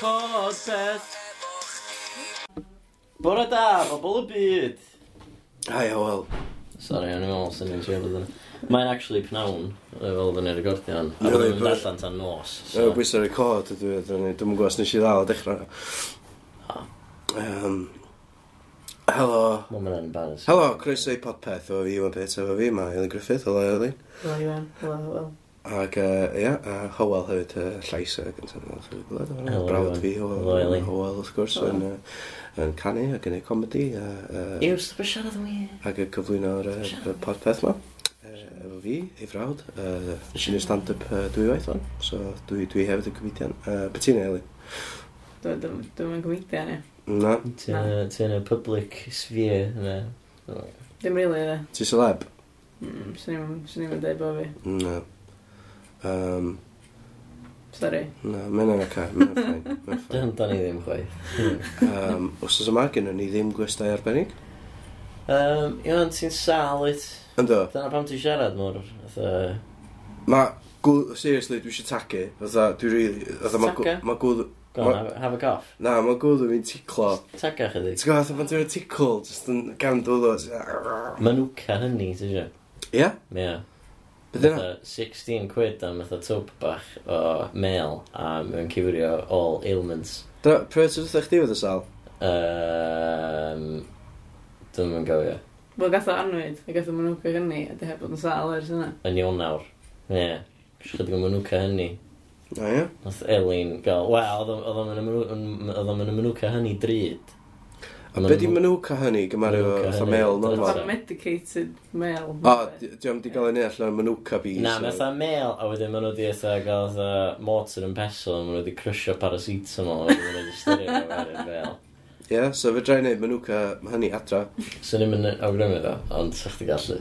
Podpeth Bore da, bobl y byd. A ia, wel. Sorry, o'n i'n meddwl sy'n ni'n siarad ydyn. Mae'n actually pnawn, yy, fel ydyn ni'n recordio hwn. A byddwn ni'n but- allan tan nos. So. Dwi'n bwysau'r record ydw i, dwi'n dwi'n gwybod os nes i ddal o dechrau. O. Um, helo. Mae'n mynd yn embarrassing. Helo, croeso i podpeth, efo fi Iwan Pets, efo fi, mae Elin Griffith, helo Elin. Helo, Iwan, Helo, Helo Ac uh, ia, a Howell hefyd, uh, llais y gyntaf yn ffili gwlad. Brawd fi o Howell, wrth gwrs, yn, yn canu ac yn ei comedi. Iw, sy'n siarad yn wir. Ac y cyflwyno'r podpeth ma. Efo fi, ei frawd. Nes i'n stand-up dwy waith o'n, so dwi, dwi hefyd yn comedian. Bettina Eli. Dwi'n yn comedian, ie. Na. Ti'n y public sphere, na. Dim rili, ie. Ti'n celeb? Mm, swn i'n dweud bo fi. Na. Um, Sorry. Na, mae'n yn y car, mae'n ffain. Dyn ni ddim chwaith. um, os oes yma, gen ni ddim gwestai arbennig? Um, Iwan, ti'n sal it. Ynddo. Dyna pam ti'n siarad mor, fatha... Ma, gw, seriously, dwi eisiau tagu, fatha, dwi really, fatha, ma, gw, ma gwdd... Go on, have a cough. Na, ma gwdd fi'n ticlo. Taga chydig. Ti'n gwybod, pan dwi'n ticlo, jyst yn gan dwlo. Manwca hynny, ti'n siarad? Ia? Ie fatha 16 quid am fatha twb bach o mail a mewn cyfrio all ailments. Da, pryd sydd ydych chi wedi sal? Um, Dwi'n mynd gofio. Wel, gatho anwyd, a gatho manwca hynny, a di heb bod yn sal ers yna. Yn Ionawr. Ie. Yeah. Chydig o manwca hynny. A ie? Nath Elin gael, wel, oedd o'n mynd y manwca hynny drud. A be di Manuka hynny, gymaru o fatha male normal? Fatha medicated mail. O, di o'n di gael ei neall o'n Manuka bees. Na, mae fatha mail, a wedyn maen nhw di eitha gael fatha mortar yn pesl, a maen nhw di crysio paracetamol, a maen nhw di styrio fo'n male. Ie, so fe drai wneud Manuka hynny adra. So ni'n mynd awgrymu ddo, ond sa'ch ti gallu.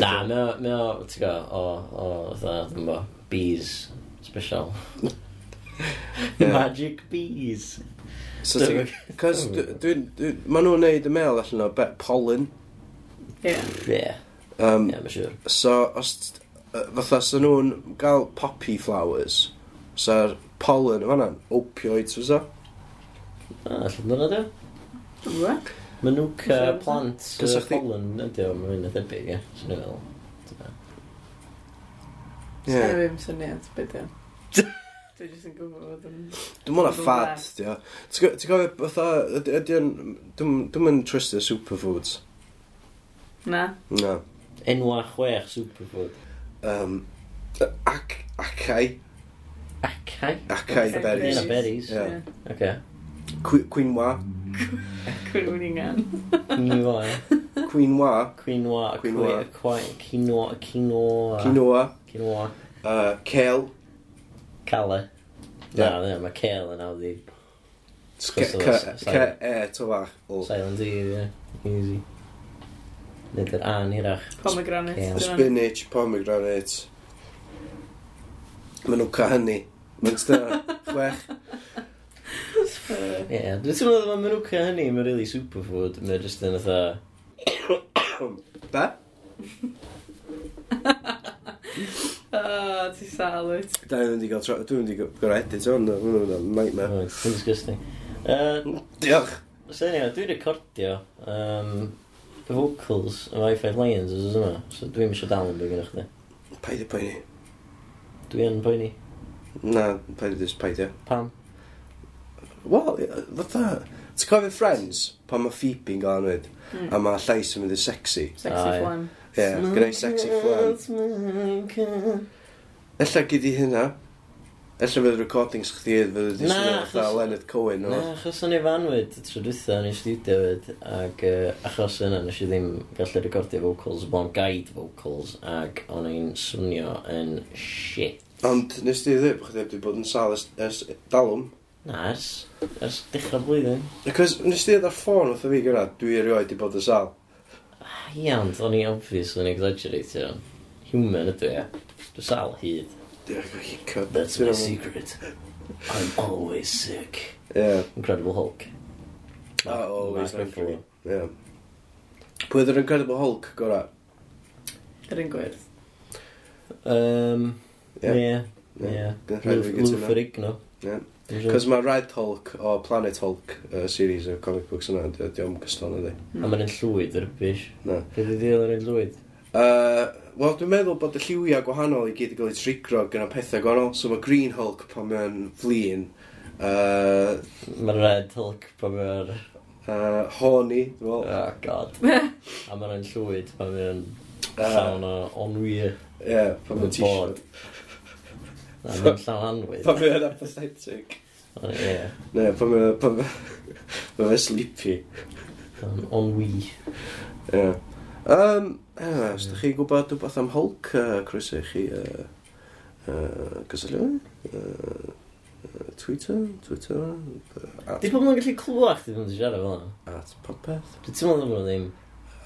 Na, mae o, ti'n gael, o, o, fatha, dwi'n bo, bees special. Magic bees. So ti'n... Cos dwi'n... Maen nhw'n neud y mail allan o be, pollen. Ie. Ie. Um, yeah, siŵr. So, os... Fatha, so nhw'n gael poppy flowers. So'r pollen yma na'n opioids, fysa? Ah, allan dyna di? Dwi. Manuka plant uh, pollen ydy o, mae'n mynd debyg, ie. Swn i'n meddwl. Ie. Swn i'n syniad, beth Dwi jyst yn gwybod fod yn... Dwi'n mwyn a ffad, di o. Ti'n gofio, fatha, ydy o'n... Dwi'n mwyn trystio superfoods. Na. Na. Enwa chwech superfood. Um, ac, acai. Acai? Acai berries. Acai berries. Yeah. Okay. Quinoa. Cwningan. Quinoa. Quinoa. Quinoa. Quinoa. Quinoa. Quinoa. Quinoa. Quinoa. Uh, kale. Cale. Yeah. Na, no, mae Cael yn awd i... C-E. Silent E, ie. Easy. Nid yr an hirach. Pomegranate. Spinach, pomegranate. Mae nhw'n ca hynny. Mae'n styr, chwech. Ie, yeah. dwi'n teimlo mae menuca hynny, mae'n really superfood. Mae'n just yn atho... Da? Oh, ti sal wyt. Da ni'n wedi gael tro... Dwi'n wedi gael edit o'n hwnnw, hwnnw, nightmare. Oh, it's disgusting. Uh, Diolch. So anyway, dwi'n recordio um, y vocals y Wi-Fi Lions os yma, so dwi'n mysio dal yn byw gyda chdi. Paid i poeni. Dwi yn poeni. Na, paid i ddys paid i. Pam? Wel, fatha... Ti'n cofio Friends, pan mae Phoebe'n gael anwyd, mm. a mae llais yn mynd i sexy. Sexy ah, flan. Yeah, gyda'i sexy flan. Ella gyd i hynna. Ella fydd recordings chdi fydd wedi swnio fatha Leonard Cohen. No? Na, achos o'n i fanwyd tro dwytha yn ei studio fyd, ac uh, achos yna nes i ddim gallu recordio vocals, bo'n guide vocals, ac o'n i'n swnio yn shit. Ond nes ti ddim, chdi wedi bod yn sal ers, ers dalwm? Na, ers, ers dechrau blwyddyn. Cos nes ti ar ffôn wrth o fi gyda, dwi erioed wedi bod yn sal. Ia, ond o'n i obviously yn exaggeratio. Human ydw i. Dwi sal hyd. That's my secret. I'm always sick. Yeah. Incredible Hulk. Oh, always angry. Yeah. Pwy oedd yr Incredible Hulk gora? Yr un gwerth. Um, yeah. Yeah. Yeah. Lou Ferrigno. Yeah. Cos mae Red Hulk o Planet Hulk uh, series o comic books yna, di yn gystal ydi. A mae'n yn llwyd yr bysh. Na. Beth ddil o'r un llwyd? Uh, Wel, dwi'n meddwl bod y lliwiau gwahanol i gyd i gael ei trigro gyda pethau gwahanol. So mae Green Hulk pan mae'n flin. Uh, mae Red Hulk pan mae'n... Uh, horny, dwi'n meddwl. Oh, god. A mae'n llwyd pan mae'n llawn o onwyr. Ie, pan mae'n t-shirt. A mewn Llalanwy. Pan mae'n apathetic. Ie. Ne, pan mae'n... Pan mae'n sleepy. Um, ennui. Ie. Um, e, os ydych chi gwybod rhywbeth am Hulk, uh, croeso i chi uh, uh, gysylltu. Uh, Twitter, Twitter... At... Di pobl yn gallu clywed chdi ddim yn siarad fel yna? At popeth. Dwi ti'n meddwl bod ddim...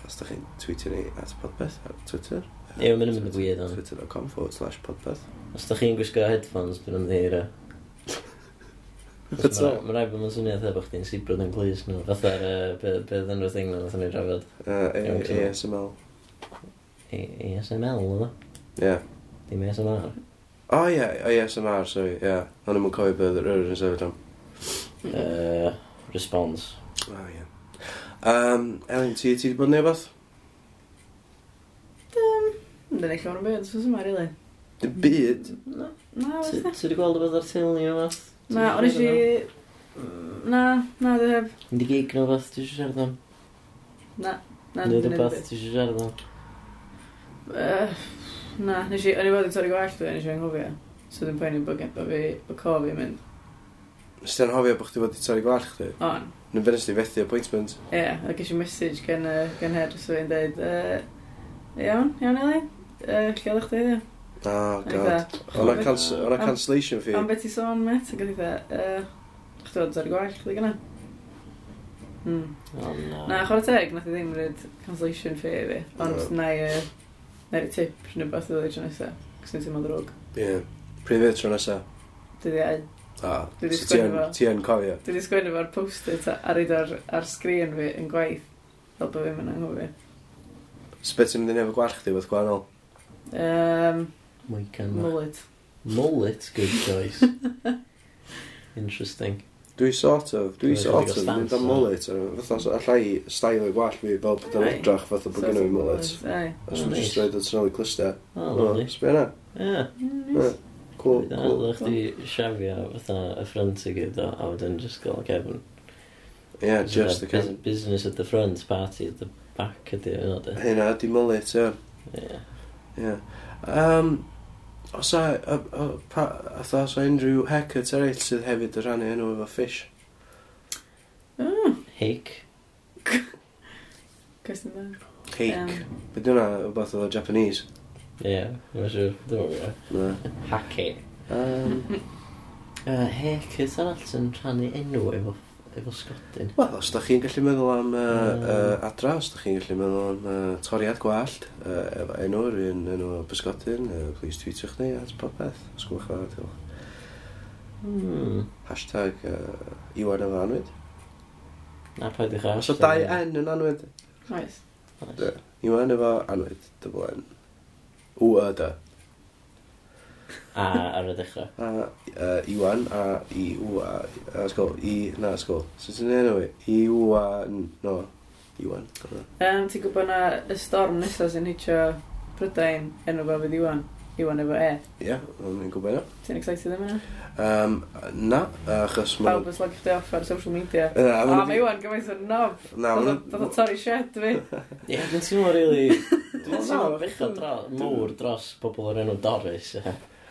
Os da chi'n tweetio ni at popeth ar Twitter. Ie, mae'n mynd yn weird ond. Twitter.com forward slash podpeth. Os da chi'n gwisgo headphones, dwi'n ymddeir That's all. Mae'n rhaid bod ma'n swnio eitha bod chdi'n sibrod yn glis nhw. Fatha'r beth yn rhywbeth thing na nath ni drafod. Uh, ASML. ASML, oedd o? Ie. Dim ASMR. O ie, ASMR, sorry, ie. Ond ddim yn cofio beth yr yr yn sefyd am. Response. O ie. Elin, ti wedi bod yn neud beth? Dwi'n ei llawn yn byd, sos yma, rili. Dy byd? Na, na, Ti wedi gweld y bydd ar teulu o fath? Na, o'n eisiau... Na, na, dy heb. Mynd i gig nhw fath, ti eisiau siarad am? Na, na, dwi'n ei beth. Ti eisiau siarad am? Na, nes i, o'n i fod yn torri gwallt fe, nes i anghofio. So dwi'n poeni bod gen fi, bod co fi'n mynd. Nes ti'n anghofio bod chdi fod i torri gwallt chdi? On. Nyn fenes ti fethu appointment? Ie, yeah, a ges i message gen, uh, gen her, so fi'n dweud, uh, iawn, iawn Eli, Uh, lle oeddech chi dweud? Oh, god. O'na cancellation fee. Am beth i sôn, met, ac oedd eitha, chdi oedd ar y gwall, chdi gynna? Hmm. Oh, no. Na, chwarae teg, nath i ddim rhaid cancellation fee fi, ond no. na i, na i tip rhywun beth oedd eich nesaf. cos ni'n teimlo drwg. Ie. Pryd fydd tro nesa? Dwi di ai. Ah, so ti yn cofio? Dwi di sgwennu fo'r post-it a reid ar sgrin fi yn gwaith, fel bod fi'n mynd anghofio. So beth ti'n mynd i nefo gwall chdi wrth gwahanol? Um, Moican. Mullet. Mullet, good choice. Interesting. Dwi sort of, dwi sort of, mynd am mullet, fatha allai stael o'i gwallt fi fel bod yn edrach fatha bod gen i mullet. Os dwi'n just roed o'n sy'n ôl i clyster. O, lovely. Sbio na? Ie. Cool, cool. Dwi'n chdi siafio fatha y ffrant i gyd o, a wedyn just gael cefn. Yeah, just the cefn. Business at the front, party at the back ydy, yna di. Hynna, di mullet, ie. Ie. Ie. Yym, oes a, a, yy pa- fatha os a unrhyw haircut eraill sydd hefyd yn rhannu enw efo fish? Mm. Hick. Cwestiwn dda. Hake. Yym. Be' 'di hwnna? Wbath o Japanese? Ie, dwi'n siŵr. Dwi'n gwybod. Na. Hacky. Yym, uh, Yy, haircut arall sy'n rhannu enw efo Efo sgodyn? Wel, os da chi'n gallu meddwl am uh, mm. uh, adra, os da chi'n gallu meddwl am uh, toriad gwallt, uh, efo enw, rhywun enw bysgodyn, uh, please tweetiwch ni at popeth, os gwybod chwa, diolch. Hmm. Hashtag uh, Iwan efo anwyd. Na, pa ydych hashtag? So, dau N yn anwyd. Nice. nice. Iwan efo anwyd, double N. W-A-D. A ar y dechrau. A uh, Iwan, a I, w a, a sgol, I, na sgol. So ti'n enw i? I, w a, N, no, Iwan. Um, ti'n gwybod na y storm nesaf sy'n hitio Prydain enw fel fydd Iwan? Iwan efo E. Ie, yeah, ni'n gwybod yna. Ti'n excited am yna? Um, na, achos... Ma... Pawb yn slagio chdi off ar social media. Na, a mae Iwan gymaint o'r nob. Na, mae'n... Doedd o torri shed fi. Ie, dwi'n teimlo rili... Dwi'n teimlo bech o mowr dros pobl o'r enw Doris.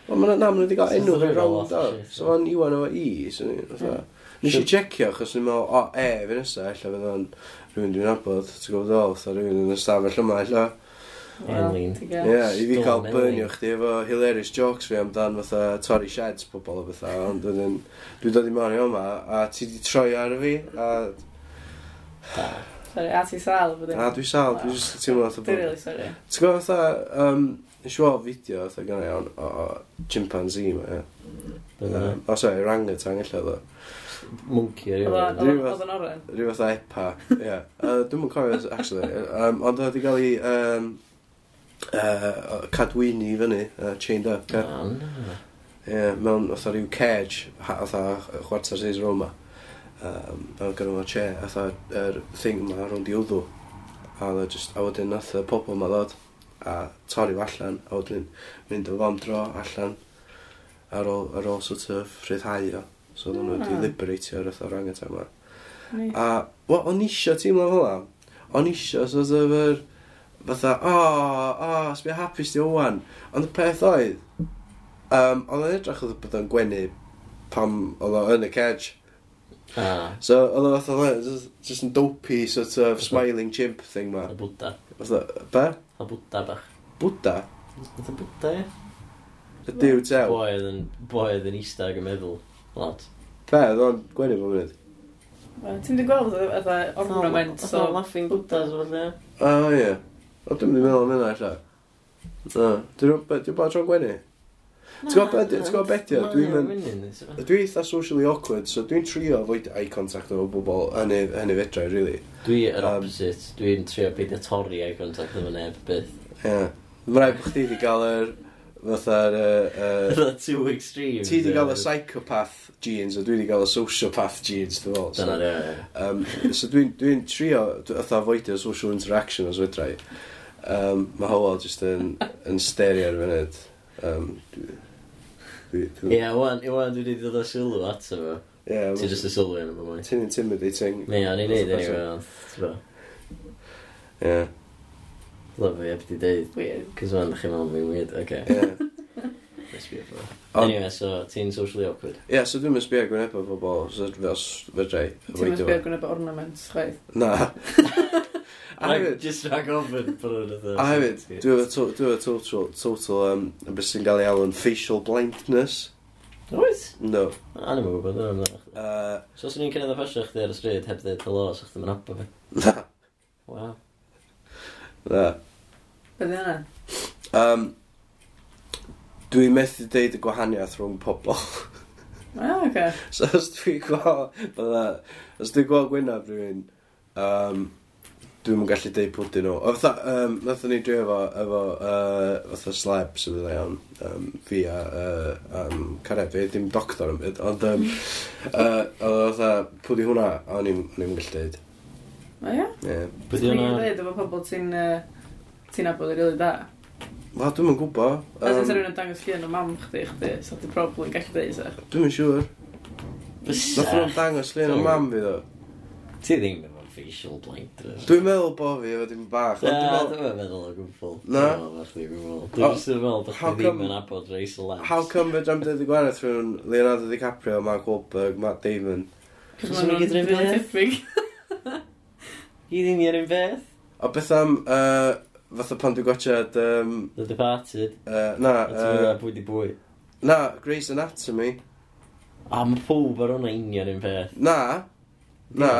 Ond mae'n na, mae'n wedi cael enw fi rownd o. So mae'n Iwan efo I, so ni, fatha. Nes i checio, achos ni'n meddwl, o, e, fi nesaf, illa fydd o'n rhywun dwi'n abod, ti'n gwybod o, fatha rhywun yn ystafell yma, illa. Ie, i fi cael byrnio chdi efo hilarious jokes fi amdan fatha torri sheds pobl o bethau, ond dwi'n dwi dod i mewn i oma, a ti di troi ar fi, a... Sorry, a ti sal, bydden? A dwi sal, dwi'n just teimlo fatha... Dwi'n really sorry. Ti'n gwybod fatha, Nes i weld fideo oedd gynnu iawn o chimpanzee ma, ie. Um, o, sorry, orangutan illa ddo. Monkey, ar ie. Oedd yn oren. Rhyw fath epa, ie. Dwi'n mwyn cofio, actually. Um, ond oedd wedi cael ei um, uh, cadwini fyny, uh, chained up, ie. Yeah. Ie, mewn oedd rhyw cage, oedd chwarter seis Roma. Um, mewn gyda nhw'n che, oedd yr thing yma rhwng i wddw. A oedd just, a wedyn oedd y pobl yma ddod a torri fo allan, a wedyn mynd o fam dro allan ar ôl, ar ôl sort of rhyddhau o. So oedden nhw wedi hmm. liberatio yr oedd o'r angen tan yma. A wel, o'n isio teimlo fel la. O'n isio sort of yr... Fatha, o, oh, o, oh, sbio hapus di o'wan Ond y peth oedd, um, oedd yn edrych oedd bod o'n gwenu pam oedd o yn y cage. Ah. So, oedd o fatha, just, just yn dopey, sort of, smiling chimp thing ma. Y Buddha. Fatha, be? Y bwda bach. Bwda? Oedd Fatha bwda, ie. Y diw tew. Boi oedd yn, boi oedd yn eistag yn meddwl, lot. Be, oedd o'n gwenu fo mynd? Ti'n di gweld oedd ornament, so... laughing Buddhas, oedd e. O, ie. O, dwi'n mynd i meddwl am hynna, allan. Dwi'n bod tro'n gwenu? E? Ti'n gwybod beth yw? Dwi eitha socially awkward, so dwi'n trio fwyd eye contact efo bobl yn y fedrau, really. Dwi yr opposite. Dwi'n trio beidio torri eye contact efo neb, byth. Ie. Mae'n rhaid bod chdi wedi cael yr... Fatha'r... Fatha too extreme. Ti wedi cael y psychopath genes, a dwi wedi cael y sociopath genes, dwi'n fawr. Dyna, ie. So dwi'n trio, fatha fwydio social interaction os fedrau. Um, mae Howell just yn, yn sterio ar y funud. Um, Ie, yeah, wan, wan dwi wedi dod o sylw ato fo. Ie. Ti jyst y sylw yn efo mwy. Ti'n intimidating. Ie, o'n i'n neud anyway, ond. Ie. Love fi, ebdi deud, weird, cos fan chi'n meddwl fi'n weird, oce. Ie. Anyway, so, ti'n socially awkward? Ie, yeah, so dwi'n mysbio gwneud efo pobol, so os fes fedrai. Ti'n mysbio gwneud efo ornaments, chwaith? Na. A hefyd... Just rhag ofyn bod yn A hefyd, dwi'n total, total, um, beth sy'n gael ei alw'n facial blindness. Oes? No. A ni'n gwybod yn Uh, So os ni'n cynnydd o ffasio chdi ar y stryd heb ddeud hello, so chdi'n mynd abo fi? Na. Wow. Na. Bydde yna? Um, dwi'n methu deud y gwahaniaeth rhwng pobl. Ah, okay. So os dwi'n gweld, bydda, os dwi'n gweld Gwynaf rhywun, um, Dwi'n yn gallu deud pwydyn nhw. O fatha, um, nath ni drio efo, efo uh, fatha sleb sydd wedi iawn, um, fi a uh, um, Carefi, ddim doctor yn byd, ond um, uh, o fatha, pwyd hwnna, a o'n i'n gallu deud. O ia? Ie. Pwyd i hwnna? Pwyd efo pobl ti'n ti'n abod i rili da? Wel, dwi'n yn gwybod. Um, As ydyn nhw'n dangos llun o mam chdi, chdi, so ti'n probably gallu deud, sa? Dwi'n yn siŵr. Nath nhw'n dangos llun o mam fi, ddo. Ti ddim yn facial blinders. Dwi'n meddwl bo fi efo dim bach. Na, dwi'n meddwl... meddwl o gwbl. Na? Dwi'n meddwl bod chi ddim yn abod reis o lens. How come fe dram dweud i gwaith rhwng Leonardo DiCaprio, Mark Wahlberg, Matt Damon? Cos ma'n nhw'n gydryd yn diffyg. Gyd i ni ar un beth. O beth am, uh, fatha pan dwi'n gwachod... Um, The Departed. Uh, na. Uh, bwyd i bwy. Na, Grey's Anatomy. A mae pob ar hwnna union un peth. Na. Na.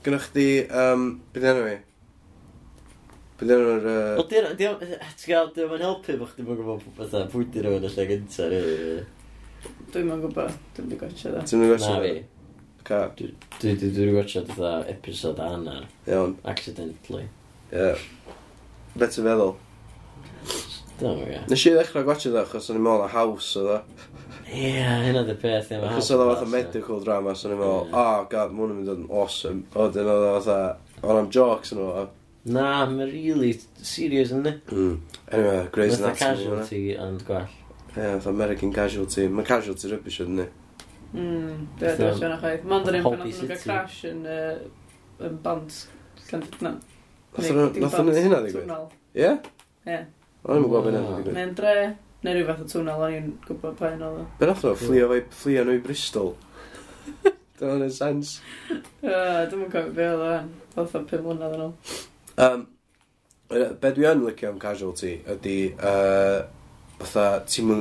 Gynnwch chdi, um, beth enw i? Beth enw yr... Wel, diolch, Ti'n gael, diolch yn helpu bod chdi'n chdi bod gwybod i'r pwydi y lle gynta, rili. Dwi'n ma'n gwybod, dwi'n wedi gotcha da. Dwi'n wedi gotio dda? Na fi. Dwi wedi gotio dda episod a hanner. Iawn. Accidentally. Ie. Yeah. Better feddwl. Dwi'n gwybod. Nes i ddechrau gwachio dda, achos o'n i'n meddwl na haws o ddo. Ie, hynna dy peth. ie, ma' Achos oedd o fatha medical drama, so o'n i'n meddwl, oh god, ma' yn mynd yn awesome. O, dyn oedd o fatha, o'n am jokes yn o. Na, mae'n really serious yn ni. Hmm. Anyway, Grey's Fatha Anatomy. oedd hwnna. casualty and gwell. Ie, fatha American Casualty. Hmm, Mae Casualty rybys yn ni. Mm, dwi'n Fatha dweud yna chwaith. Mae'n dod yn pan Holby oedd nhw'n cael City. crash yn, uh, yn band Llandudno. Nath o'n- nath o'n hynna ddigwydd? Ie? Ie. O'n i'n gwybod beth oedd yn digwydd. Mae'n dre, neu rhyw fath o twnel, o'n i'n gwybod pa un oedd o. Be nath o, fflio fe, fflio nhw i Bristol. Dyna hwnna'n sens. Dwi'n yn cofio be oedd o'n, oedd o'n pum mlynedd yn ôl. Um, be dwi yn licio am casualty ydy, uh, fatha, ti'n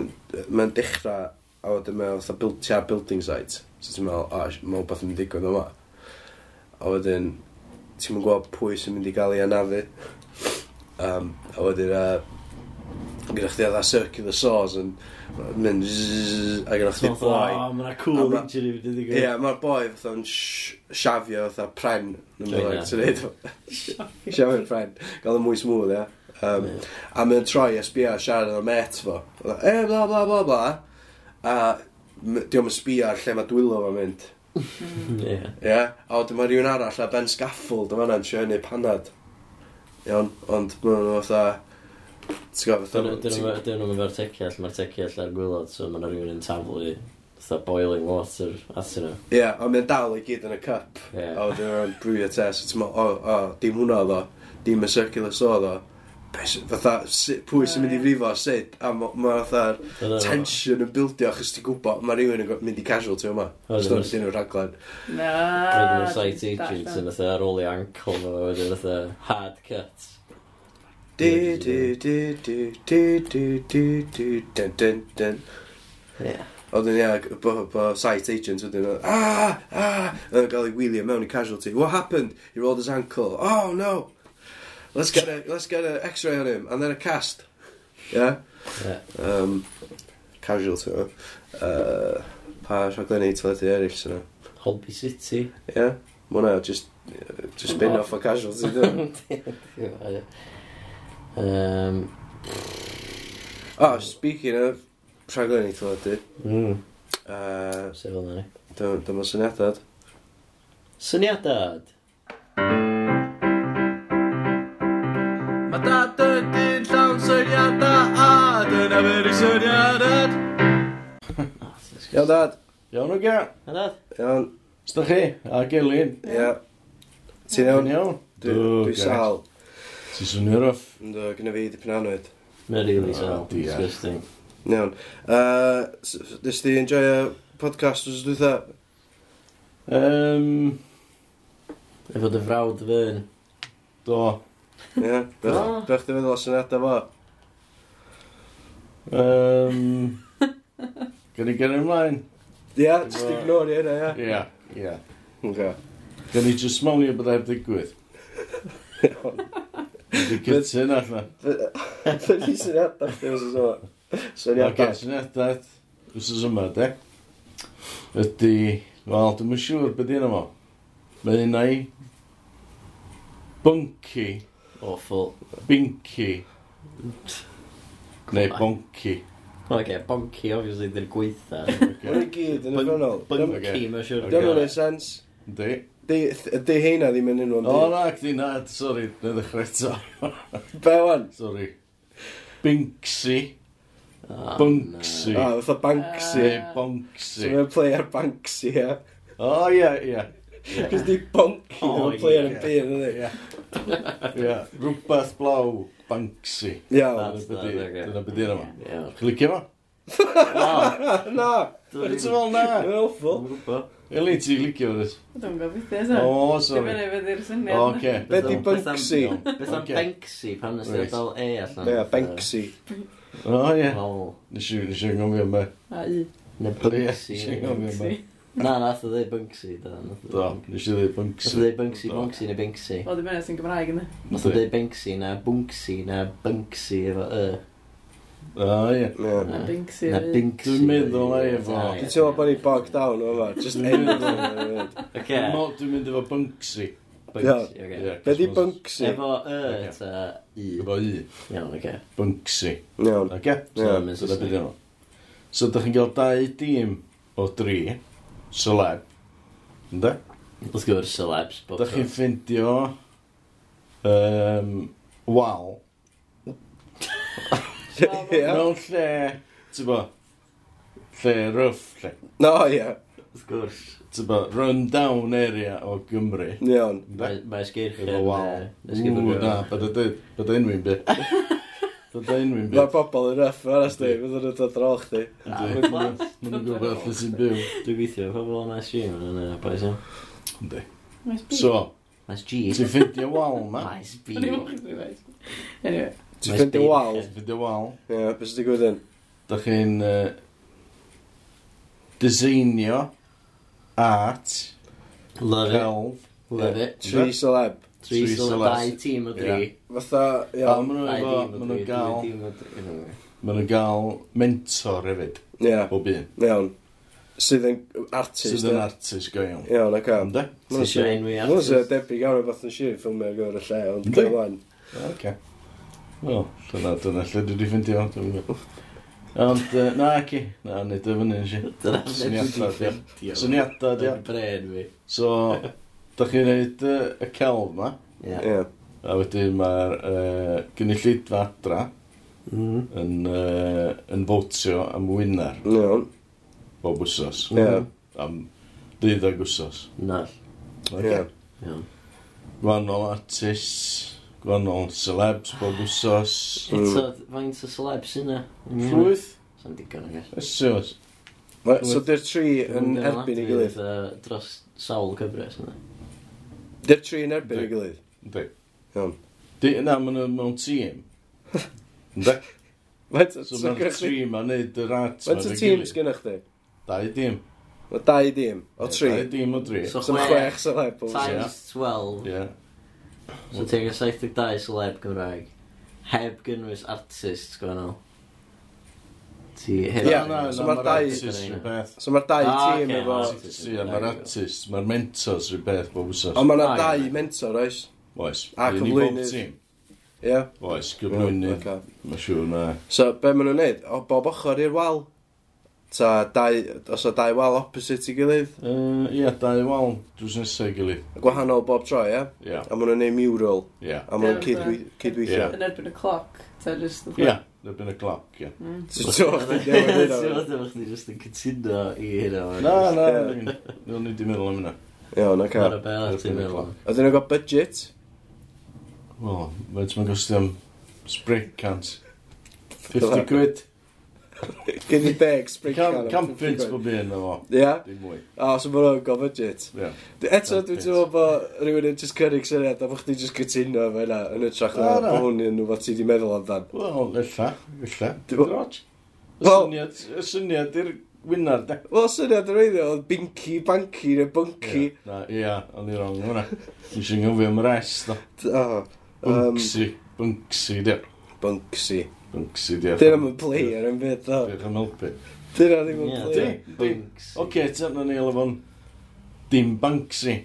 mae'n dechrau a wedyn mae fatha build, tia building site. So ti'n meddwl, a, mae'n beth yn digwydd yma. A wedyn, ti'n meddwl gweld pwy sy'n mynd i gael ei anafu. Um, a wedyn, uh, gyda chdi adda circular saws yn mynd zzz, a gyda chdi boi. Ah, o, mae'na cool injury wedi digwydd. Ie, mae'r boi fatha yn siafio fatha pren. Siafio'r pren. Gael y mwy smooth, ie. Um, a mae'n troi SBA siarad o'r met fo. E, bla, bla, bla, bla. A diolch yn sbia lle mae dwylo fo'n mynd. Ie. yeah. A wedyn mae rhywun arall a Ben Scaffold yma na'n siarad neu panad. Iawn, ond mae'n fatha... Ti'n gofio? Dyn nhw'n efo'r teciall, mae'r teciall ar gwylod, so mae'n rhywun yn taflu fatha boiling water atyn nhw. Ie, yeah, ond mae'n dal i gyd yn y cup. Yeah. O, dyn nhw'n brwio te, so ti'n meddwl, o, o, dim hwnna oedd o, dim y circular saw oedd o. Fatha, pwy sy'n mynd i frifo, sut, a mae fatha tension yn bildio achos ti'n gwybod, mae rhywun yn mynd i casualty yma. Os dwi'n dyn nhw'n rhaglen. Na. Roedd nhw'r site agent yn fatha ar ôl i ankle, mae wedyn fatha hard cut do do do do do do do do dun dun dun. Yeah. Oedden ni bo, bo site agent wedyn nhw, ah, ah, yn gael ei wylio mewn i casualty. What happened? He rolled his ankle. Oh, no. Let's get a, let's get an x-ray on him, and then a cast. Yeah? Yeah. Um, casualty, no? Uh, pa rhaglenni teledu eraill sy'n Holby City. Yeah? Mwna, just, just spin off a casualty, dyn. Um, oh, speaking of, rhaglen i teledu. mm, Uh, sef fel ni. Dyma syniadad. Syniadad. Mae dad yn dyn llawn syniadau a dyna fyr i syniadad. Iawn dad. Iawn o gael. Syniadad? Iawn. Sda chi? A gelin. Ia. Ti'n iawn? Iawn. Dwi- Dwi sal. Ti swnio rough. Ynddo, gyda fi dipyn anoed. Mae'n rili sal. Disgusting. Iawn. Uh, Nes di enjoy y podcast os dwi dda? Um, efo dy frawd fy yn. Do. Ie, bech dy feddwl da fo. Um, Gwn i gen ymlaen. Ie, just ignore i hynna, ie. Ie, ie. Okay. Gwn i just mewn i bod e'n. Dwi'n cytun allan. Dwi'n ni syniadau chdi os yma. o. Syniadau. Ok, syniadau os oes yma, de. Ydy, wel, dwi'n mynd siŵr beth yna fo. Mae yna i bunky. Awful. Binky. Neu bonky. Ok, bonky, obviously, dy'r gweitha. Mae'n gyd yn y ffynol. Bunky, mae'n siŵr. Dyna'n ei sens. Ydy. Di heina ddim yn unwa'n di. O na, di na, sori, na ddechrau eto. Be wan? Sori. Binksy. Oh, Bunksy. O, no. fatha Banksy. Ah, neu Bonksy. So mae'n play ar Banksy, ia. O, ia, ia. Cys di Bonky, mae'n play ar y byd, ydy. Ia, rhywbeth blaw Banksy. Iawn. Dyna beth i'n yma. Chi'n licio fo? Na. Na. Dwi'n meddwl na. Dwi'n meddwl. Eli, ti'n licio fo ddys? Dwi'n gwybod beth e, O, sori. Dwi'n gwybod beth syniad. O, oce. Be di Banksy? Beth am Banksy pan nes i dal E allan? Be a Banksy? O, ie. Nes i ngofio yma. A i. Ne Banksy. Na, nath o ddeu Banksy. Da, nes i ddeu Banksy. Nath o ddeu Banksy, Banksy neu Banksy. O, dwi'n meddwl sy'n Gymraeg yna. Nath o Banksy na Bunksy na Banksy efo E. O, ie. Na Binksy. Na Binksy. Dwi'n meddwl ei efo. Dwi'n teimlo bod ni bog down o'ma. Just end Oce. Dwi'n mynd efo Binksy. Be di Bunksy? Efo y ta i. Efo i. Iawn, oce. Bunksy. Iawn. Oce? So, da bydd yno. So, da chi'n cael dau dîm o dri, celeb, ynddo? Wrth gwrs, celebs. Da chi'n ffindio um, wal. Ie. Mewn lle, ti'n bo, lle rough lle. No, ie. Wrth gwrs. Ti'n bo, run down area o Gymru. Iawn. Mae sgyrch yn... Wow. Ww, na, bydda unwy'n byd. Bydda unwy'n byd. Mae pobl yn rough, aras di, bydda nhw'n dod drol chdi. Mae'n gwybod beth sy'n byw. Dwi'n gweithio, pobl o'n SG yn y paes iawn. Ynddi. So, Nice G. Ti'n ffeindio wal ma? Nice B. Anyway. Ti'n fynd i wal? Fynd i wal. Ie, beth sydd wedi gwydyn? Da chi'n uh, designio art Love it. Love it. Tri celeb. Tri celeb. Dau tîm o dri. Fatha, ia. Ond maen nhw'n gael... Maen nhw'n gael mentor hefyd. Ie. O byd. Iawn. Sydd yn artist. Sydd yn artist go iawn. Iawn, ac am. Ti'n siarad enw i artist. Mae'n debyg iawn o beth yn siarad ffilmio ar gyfer y lle, ond dwi'n Okay. Wel, dyna, dyna lle dwi wedi ffeindio. Dwi'n gwybod. Ond, uh, na, ci. Na, nid o fyny, nes i. Dyna lle dwi wedi ffeindio. Syniadad, ia. Yn bren fi. So, da chi'n neud uh, y celf ma. Ie. Yeah. A wedyn mae'r uh, gynulleidfa adra mm. yn, uh, yn fotio am wynar. Iawn. Bob wsos. Ie. Am ddeuddag wsos. Nall. Ie. Iawn. Rannol artists gwahanol celebs bob wsos. Eto, faint o celebs yna? Ffrwyth? Sa'n digon o gael. Sos. So, dy'r tri yn erbyn i gilydd. Dros sawl cyfres yna. Dy'r tri yn erbyn i gilydd? Di. Iawn. Di, na, maen nhw mewn tîm. Ynddi? So mae'r tri ma'n neud yr art ma'n gilydd. tîm sgynnach chi? Dau dîm. Mae dau dîm o tri. Dau dîm o tri. So chwech celebs. Times 12. Yeah. So ti'n gael 72 celeb Gymraeg. Heb gynnwys artists gwahanol. Ti hefyd. Ie, na, so mae'r dau... So mae'r dau ah, tîm efo... Ie, mae'r artist, mae'r mentors rhyw beth bob wsos. Ond mae'na ah, dau mentor, oes? Oes. A cyflwynydd. Ie. Oes, gyflwynydd. Mae'n siŵr na. So, be maen nhw'n neud? O, bob ochr i'r wal. Ta, dau, os o dau wal opposite i gilydd? Ie, uh, yeah, dau wal drws nesaf i gilydd. Gwahanol bob tro, ie? Yeah? Ie. Yeah. A maen nhw'n ei mural. Ie. Yeah. A maen nhw'n cydweithio. Yn erbyn y cloc, ta just... Ie, yn erbyn y cloc, ie. Mm. Ti'n tro chdi newid hynna? Ti'n chdi just yn cytuno i hynna. Na, na, nid ni di meddwl am hynna. Iawn, oce. Mae'r bel ti'n meddwl. Oedden nhw'n got budget? Wel, mae'n gostio am sprig cant. 50 quid. Gyn i deg spring Cam, can. Campins bob un efo. Ie? Dim mwy. O, so mae nhw'n gofod jit. Ie. Eto, dwi'n teimlo bod rhywun yn just cynnig syniad a bod chdi'n just cytuno efo yna yn y trach na bod hwn yn rhywbeth ti wedi meddwl amdan. Wel, illa, illa. Dwi'n Droch. Y syniad i'r Wynar, de. Wel, syniad yn reiddio, oedd binky, banky, neu bunky. Ia, ond i rong hwnna. Dwi'n i'n gyfio am rest, do. Bunksy, Bunksy, de. Bunksy. Bunksy di Dyna mae'n player yn byd o. Diolch am helpu. Dyna ddim yn player. Bunks. Oce, ti'n na ni elefon. Dim Banksy.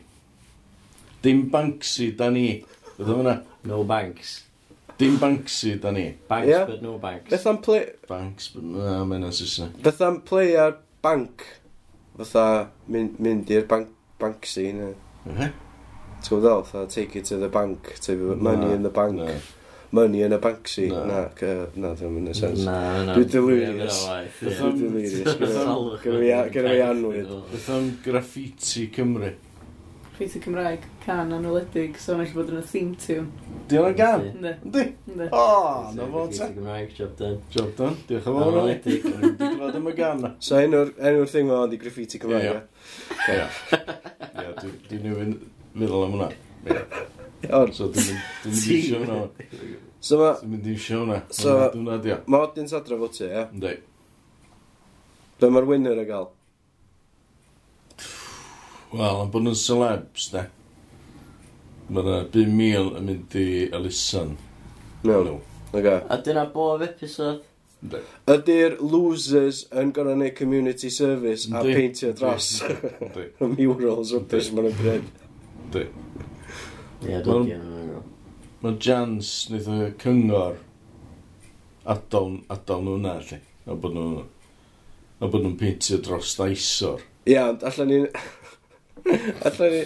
Dim Banksy, da ni. Bydd o'n fyna. No Banks. Dim Banksy, da ni. Banks, yeah. but no Banks. Beth am play... Banks, but no, mae'n o'n Saesneg. Beth am play ar bank. Fytha mynd, mynd i'r bank, Banksy. Ti'n gwybod ddol? Take it to the bank. Take money in the bank. No money yn y Banksy. No. Na, na, ddim yn y sens. Na, na. Dwi'n delirious. Dwi'n delirious. Gynna fi anwyd. Beth am graffiti Cymru? Graffiti Cymraeg, can anweledig, so mae'n bod yn y theme tune. Di o'n gan? Ynddi. Ynddi. O, na fo te. Graffiti Cymraeg, job done. Job done, diolch yn fawr. Anwyledig. Di glod am y gan. So enw'r thing ma di graffiti Cymraeg. Ie, ie. Ie, dwi'n newid meddwl am hwnna. Ie. Iawn. So, dwi'n mynd i sio hwnna. So, ma... Dwi'n mynd i sio hwnna. So, dwi'n adio. Ma audience adra fo ti, ie? Ynddi. Be mae'r winner yn gael? Wel, am bod nhw'n celebs, ne? Mae yna 5,000 yn mynd i Eluson. Mewn. no. A dyna bob episod? Ydy'r losers yn gorau neud community service a peintio dros y murals rhywbeth ma'n y bryd. Dwi. Ie, dygian yn agor. Mae Jans wnaeth y cyngor adael, adael nhw yna, lle. A bod nhw... A bod nhw'n peintio dros daisor. Ie, ond allan ni... allan ni...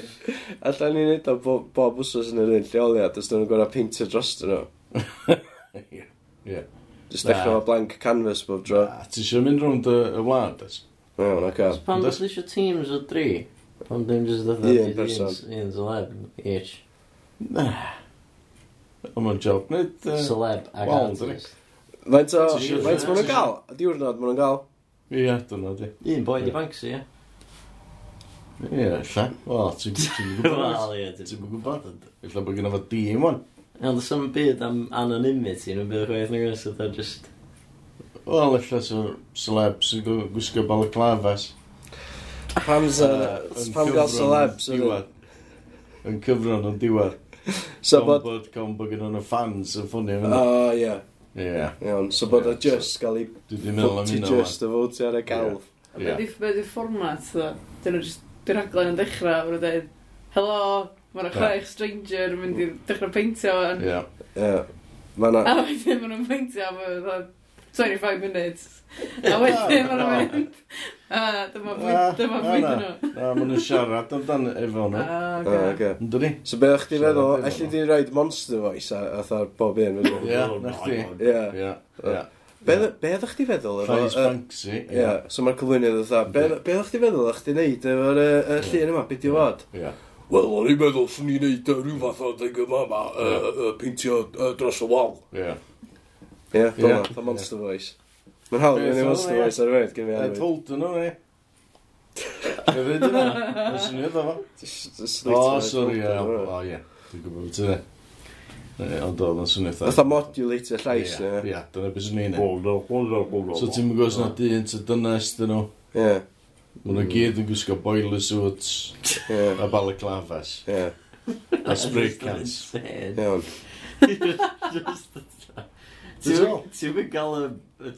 Allan ni'n neud o bob, bob wsos yn yr un lleoliad, os dyn nhw'n gorau peintio dros dyn nhw. Ie. Ie. Just dechrau o blank canvas bob dro. A ti eisiau mynd rownd y, y wlad, ys? Iawn, ac a... Pan dwi'n eisiau teams o dri? Pan dwi'n just ddod un person. Un celeb, each. Na. Ond mae'n job, nid... Uh, Celeb ag wow, artist. Faint o... Faint maen nhw'n gael? Diwrnod ma'n nhw'n gael? Ie, dyna di. Un boi di Banksy, ie. Ie, lla. Wel, ti'n gwybod. Ti'n gwybod. Illa bod gynnaf o dîm, wan. Ond does yna'n byd am anonymity, nhw'n byd chwaith na gwrs, oedd just... Wel, illa sy'n celeb sy'n gwisgo balaclavas. Pam's a... Pam gael celeb sy'n... Yn cyfron yn diwedd so bod... bod gawn bod gen nhw'n fans yn ffwnio fyna. O, ie. Ie. Iawn, so bod o just gael ei... Dwi ddim yn mynd o'n just y fod ar y galf. calf. Be di fformat, dda? Dyn nhw just... Dwi'n aglen yn dechrau, fawr o dweud, Helo, mae'r chraich stranger yn mynd i dechrau peintio. Ie. Ie. A wedyn maen nhw'n peintio, 25 minutes. A wedyn maen nhw'n mynd. A dyma bwyd ah, nhw. A maen nhw'n siarad amdan efo nhw. Ah, ah, yn dod ni? So be o'ch di feddwl, allu di roed Monster Voice a atha'r bob un? Ie, oh na chdi. Ie. Be ddech chi feddwl? Fais Banksy. Ie, so mae'r cyflwyniad o Be ddech chi feddwl o'ch di neud efo'r llun yma? Beth di fod? Ie. Wel, o'n i'n meddwl swn i'n neud rhyw fath o ddeg yma yma, peintio dros y wal. Ie. Ie, dyna, the Monster Voice. Mae'n hawdd i ni Monster Voice ar y wneud, gyda fi ar y wneud. I told you, no, ne? Fe fyd yna, fe syniad o fo. O, sori, o, ie. Dwi'n gwybod beth yna. E. Ond oedd yn swnio eitha... Fatha modulator llais, ie. Ie, dyna beth sy'n ei. So ti'n mynd gwrs na dyn, ty dynas dyn nhw. Ie. Mae nhw gyd yn gwisgo boiler suits a balaclavas. Ie. A spray cans. Iawn. Just Ti'n gael y...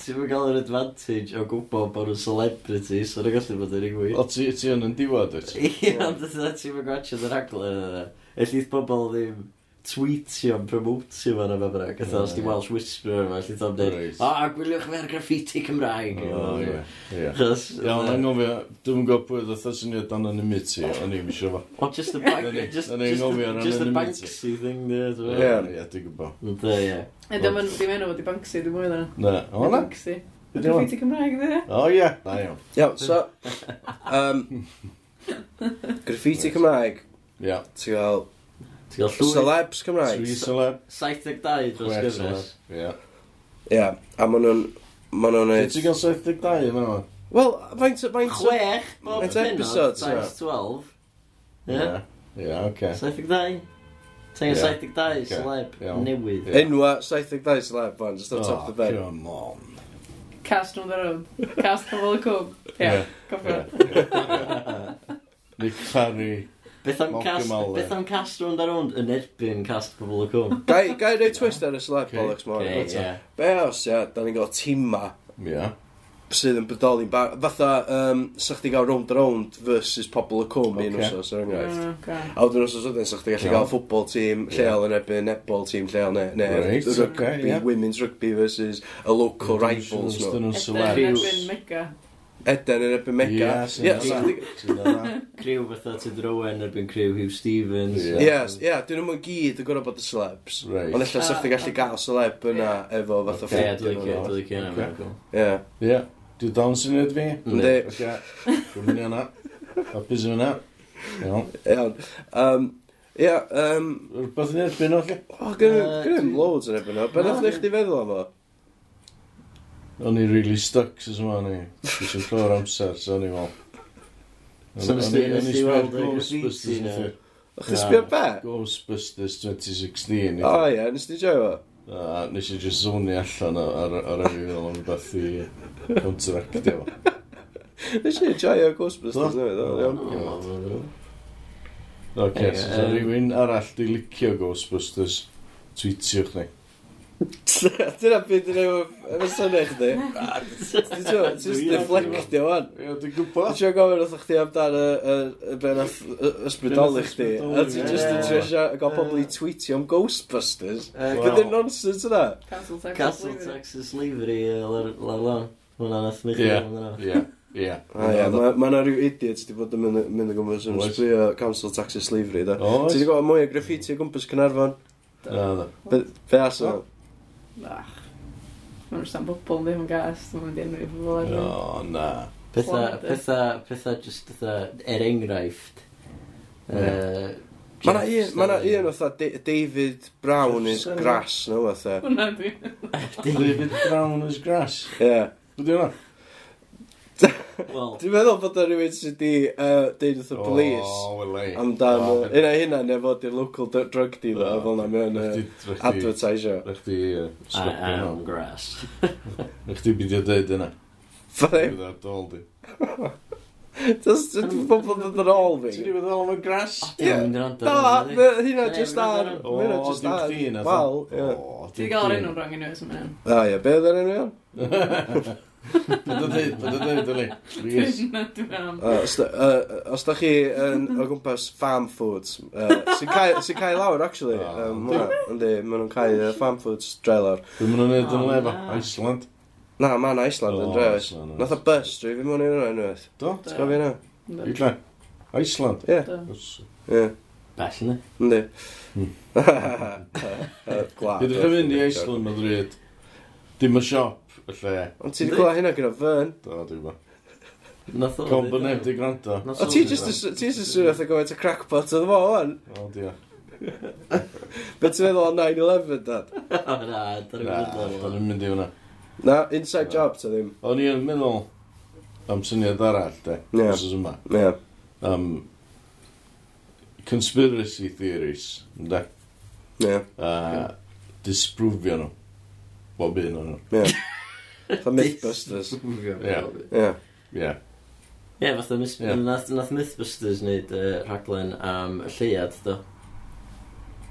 Ti'n gael yr advantage o gwybod bod nhw'n celebrity, so nhw'n gallu bod yn ei O, ti yn yn diwad, wyt? Ie, ond ti'n mynd gwachod yr aglen yna. Ellydd pobl ddim tweetio yn promotio fan o fe breg. Os di Welsh Whisperer yma, lle tam dweud, o, gwyliwch fe'r graffiti Cymraeg. O, Chos... Iawn, anghofio, dwi'n gwybod pwy oedd oedd syniad dan anonymity, o'n i'n misio fo. O, just the bank, just, just, the Banksy thing, dwi. Ie, ie, dwi'n gwybod. Da, ie. Dim enw wedi Banksy, dwi'n mwyn Na, o na? Banksy. Graffiti Cymraeg, dwi. O, ie, da iawn. Iawn, so... Um, graffiti Cymraeg. Ie. Ti'n gael Ti'n gael llwyth? Celebs Cymraeg. Tri celeb. 72 dros gyfres. Ie. Ie, a maen nhw'n... Maen nhw'n neud... Ti'n gael 72 yma? Wel, faint... faint Chwech, bob episodes? times 12. Ie. Ie, oce. 72. Ti'n gael 72 celeb newydd. Enwa 72 celeb, fan, just on top of the bed. Oh, come on. Cast nhw'n the road. Cast on y cwm. Ie, cofio. Nick Parry. Beth am cast, beth am cast rownd ar rownd yn erbyn cast pobl y cwm? Gai, gai rei twist ar y sled bollocks mor. Be os, ia, da ni'n gael tima. Ia. Sydd yn bodoli'n bar... Fatha, um, sa chdi gael round a round versus pobl y cwm okay. un wsos, er enghraifft. Mm, Okay. A wedyn wsos wedyn, sa chdi gallu gael ffwbol tîm lleol yn erbyn netball tîm lleol, neu ne, right, rugby, okay, yeah. women's rugby versus a local rivals. Dyn nhw'n sy'n erbyn mega. Eden yn erbyn Mega. Ie, sy'n dda. Criw fatha Ted Rowan erbyn criw Hugh Stevens. Ie, ie, yes, dyn nhw'n gyd yn gorau bod y celebs. Right. Ond ella sa'ch ti'n gallu gael celeb yna efo fatha ffilm. Ie, dwi'n licio, dwi'n licio yna. Ie. Ie, dwi'n dawn syniad fi. Ynddi. Oce, dwi'n mynd i yna. Hapus yn yna. Iawn. Iawn. Ie, um... Rwy'n beth yn erbyn o, lle? O, gynnym loads yn erbyn o. Beth o'ch chdi feddwl am o? O'n i really stuck sy'n yma ni. Dwi'n i'n clor amser, so o'n i fel. So nes ti weld y Ghostbusters na? O'ch ti'n sbio be? Ghostbusters 2016. O ie, nes ti joio? A nes i just zoni allan ar ar yr fel am beth i contractio. Nes i joio Ghostbusters newydd, Ok, so rhywun arall di licio Ghostbusters, tweetiwch ni. Dyna beth yn efo syniad chdi. Ti'n deflectio wan. Dwi'n gwybod. Dwi'n siarad gofyn wrth chdi amdan y ben ysbrydoli chdi. A ti'n just yn siarad gael pobl i tweetio am Ghostbusters. Gyda'r nonsens yna. Castle Texas Slavery lawr Hwna nath mi chi Ie, ie. Mae yna rhyw idiots di bod yn mynd o gwmpas yn sbio Council Taxi Slavery da. wedi gweld mwy o graffiti o gwmpas Cynarfon? Na, na. Be as o? Ach. Mae'n rhaid bobl yn ddim yn gas, dwi'n mynd i enw i pobl ar O, na. Petha, eh. petha, petha, just fatha, er enghraifft. Yy, Mae na un, ma na un fatha David Brown is grass, no fatha. E. Hwna dwi. David Brown is grass. Ie. Bwyd i hwnna? Wel. Dwi'n meddwl bod o'n rhywun sydd wedi uh, deud wrth y polis. O, wele. Amdan, oh, uh, yna hynna, neu fod i'r local drug dealer, a fel na mewn uh, advertisio. Rech di I hwnna. am grass. Rech di beidio dweud yna. Fyddai? Fyddai ar dol di. Does dwi'n bobl yn dod yn ôl fi. Ti'n meddwl am y gras? Da, hynna just ar. O, dim chdi yna. Wel, ie. Ti'n gael yr enw rong i nhw, sy'n mynd. O, ie, beth yw'r enw? Bydd yn dweud, bydd yn dweud, yli. Please. Os da chi yn o gwmpas farm foods, uh, sy'n cael sy lawr, actually. Oh, um, Yndi, maen nhw'n cael uh, farm foods dre lawr. Dwi'n maen nhw'n neud yn lef Iceland. Na, maen Iceland yn oh, dre. Nath o bus dre, fi mwyn i'n rhaid unwaith. Do? Ti'n gofio na? Idle. Iceland? Ie. Ie. Bell yna. Yndi. Hmm. Gwlad. Ydych chi'n mynd i Iceland, mae'n drwyd. Dim y siop, y lle. Ond ti wedi clywed hynna gyda Fern? Do, dwi'n bo. Nath o. Combo neb di gwrando. O ti just ti just yn swnio gymaint o crackpot oedd fo o'n? O dia. Be ti'n meddwl o 9-11 dad? O na, dyn nhw'n mynd i hwnna. Na, inside job ta ddim. O'n i'n meddwl am syniad arall de. Ie. yma. Ie. Um, conspiracy theories, ynddo? Ie. Uh, disprofio nhw. Bob un o'n nhw. Ie. Fa Mythbusters. Ie. Ie. Ie, fatha nath Mythbusters wneud uh, rhaglen am y lleiad, do.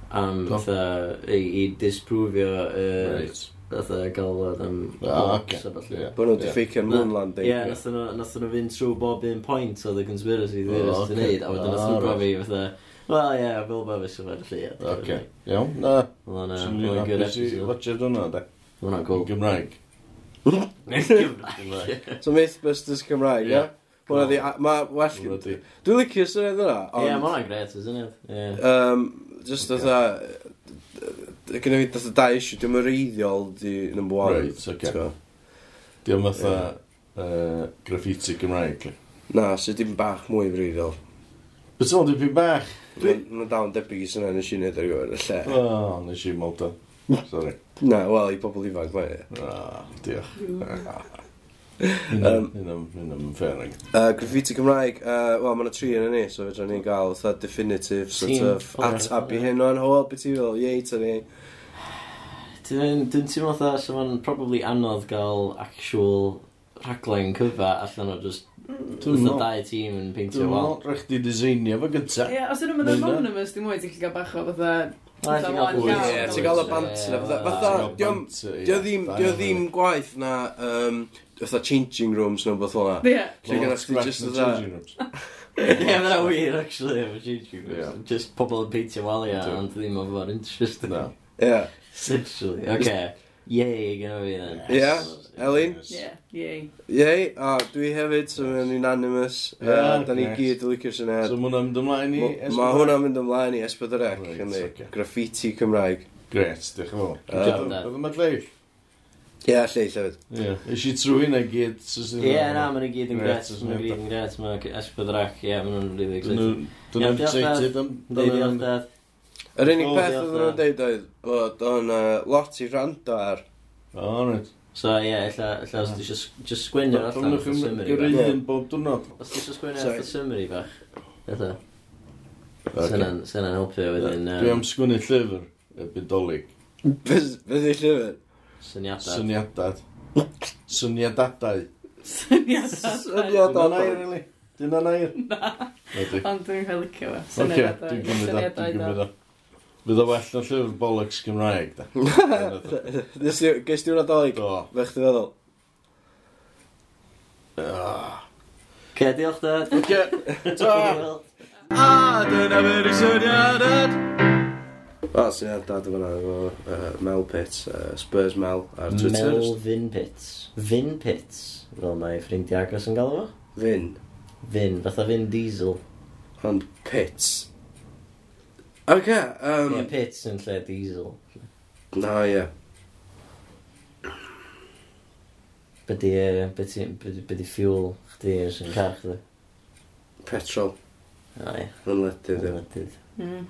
Am, fatha, i, i disprofio... Uh, right. Fatha galwad am... Ah, oce. Bo nhw'n difficio'n moon landing. Ie, nath nhw fynd trwy bob un point oedd y conspiracy theorist yn neud, a wedyn nath nhw gofio fatha... Wel, ie, fel bo fi sy'n fawr y lleiad. Oce, iawn, na. Wel, i'n mae'n good episode. Watch hwnna, da. Mae hwnna'n cool. Gymraeg. Gymraeg. So Mythbusters Cymraeg, ie? Hwna di, ma well... Dwi'n licio syniad yna. Ie, ma hwnna'n gret o syniad. Um, just oedd Gynna fi dda da issue, dwi'n reiddiol di number one. Right, okay. Dwi'n fatha uh, graffiti Gymraeg. Na, sydd dim bach mwy reiddiol. Beth o'n dipyn bach? Mae'n dal yn debyg i syniad nes i wneud ar gyfer y lle. O, nes i moldo. Sorry. Na, wel, i bobl ifanc mae. Ah, diolch. Un am fferig. Graffiti Cymraeg, uh, wel, mae'n tri yn ni, so fedra ni'n gael fatha definitive sort of atab i hyn o'n hwyl, beth i fel, yei, ta ni. Dwi'n teimlo fatha, so mae'n probably anodd gael actual rhaglen cyfa allan o just Dwi'n meddwl dau tîm yn peintio wal. Dwi'n meddwl rhaid i ddiseinio fo gyda. Ie, os ydyn nhw'n i'n anonymous, dim mwy ti'n cael bach o fatha Ie, ti'n gael y banter a fatha. Fatha, dio ddim gwaith na, fatha changing rooms neu beth o'na. Ie. Lle gyda chdi just changing rooms Ie, mae'n wir, actually, efo changing rooms. Just pobl yn peintio walia, ond ddim yn fawr interesting. No. Ie. Essentially, oce. Okay. Yay, gyda fi then. Ie, Elin? Ie, yay. Yay, a dwi hefyd, so mae'n unanimous. Ie, Uh, Da ni gyd yn licio'r syniad. So mae hwnna'n mynd ymlaen i Esbydorec? Mae hwnna'n mynd ymlaen i S4C, graffiti Cymraeg. Gret, diolch yn fawr. Oedd yma lleill? Ie, yeah, lleill hefyd. Ie, yeah. i trwy hynna gyd. Ie, na, mae'n i gyd yn gret. Mae'n gyd yn gret. Mae Esbydorec, ie, mae'n really excited. Dwi'n excited am... Dwi'n diolch, dad. Yr unig peth oedd nhw'n deud oedd bod o'n yy, lot i rando ar. O, rhaid. So ie, illa, illa os ti isio just sgwynnu ar allan Dwi'n o'r ffilm summary bach. gyreidyn bob dwrnod. Os ti isio sgwynnu ar Sorry. allan summary bach. Ella. Sena'n sena'n helpu o wedyn Dwi am sgwynnu llyfr, y bydolig. Beth beth i llyfr? syniadau. Syniadad. Syniadadau. Syniadau. Syniad Dyna'n nair, Eli. Dyna'n air. Na. Ond dwi'n cael licio fe. Oce, Syniadau- dwi'n gymryd o. Syniadau Dwi'n da. gymryd o. Bydd o well na llyfr bollocks Cymraeg, da. Nes ti, ges ti wna doig? Do. Fe chdi feddwl? Ah. Ce, diolch da. Ce, ta. A, dyna fy'r syniadad. O, syniad dad o fyna efo Mel Pitt, uh, Spurs Mel ar Twitter. Melvin Pitts. Vin Pitts, fel mae ffrindiau agos yn galw fo. Vin. Vin, fatha Vin Diesel. Ond Pitts Oce, um... Ie, pits yn lle diesel. Na, ie. Be di, be di, be di fuel chdi yn car chdi? Petrol. O, ie. Yn ledydd, ie. Yn ledydd. Mm.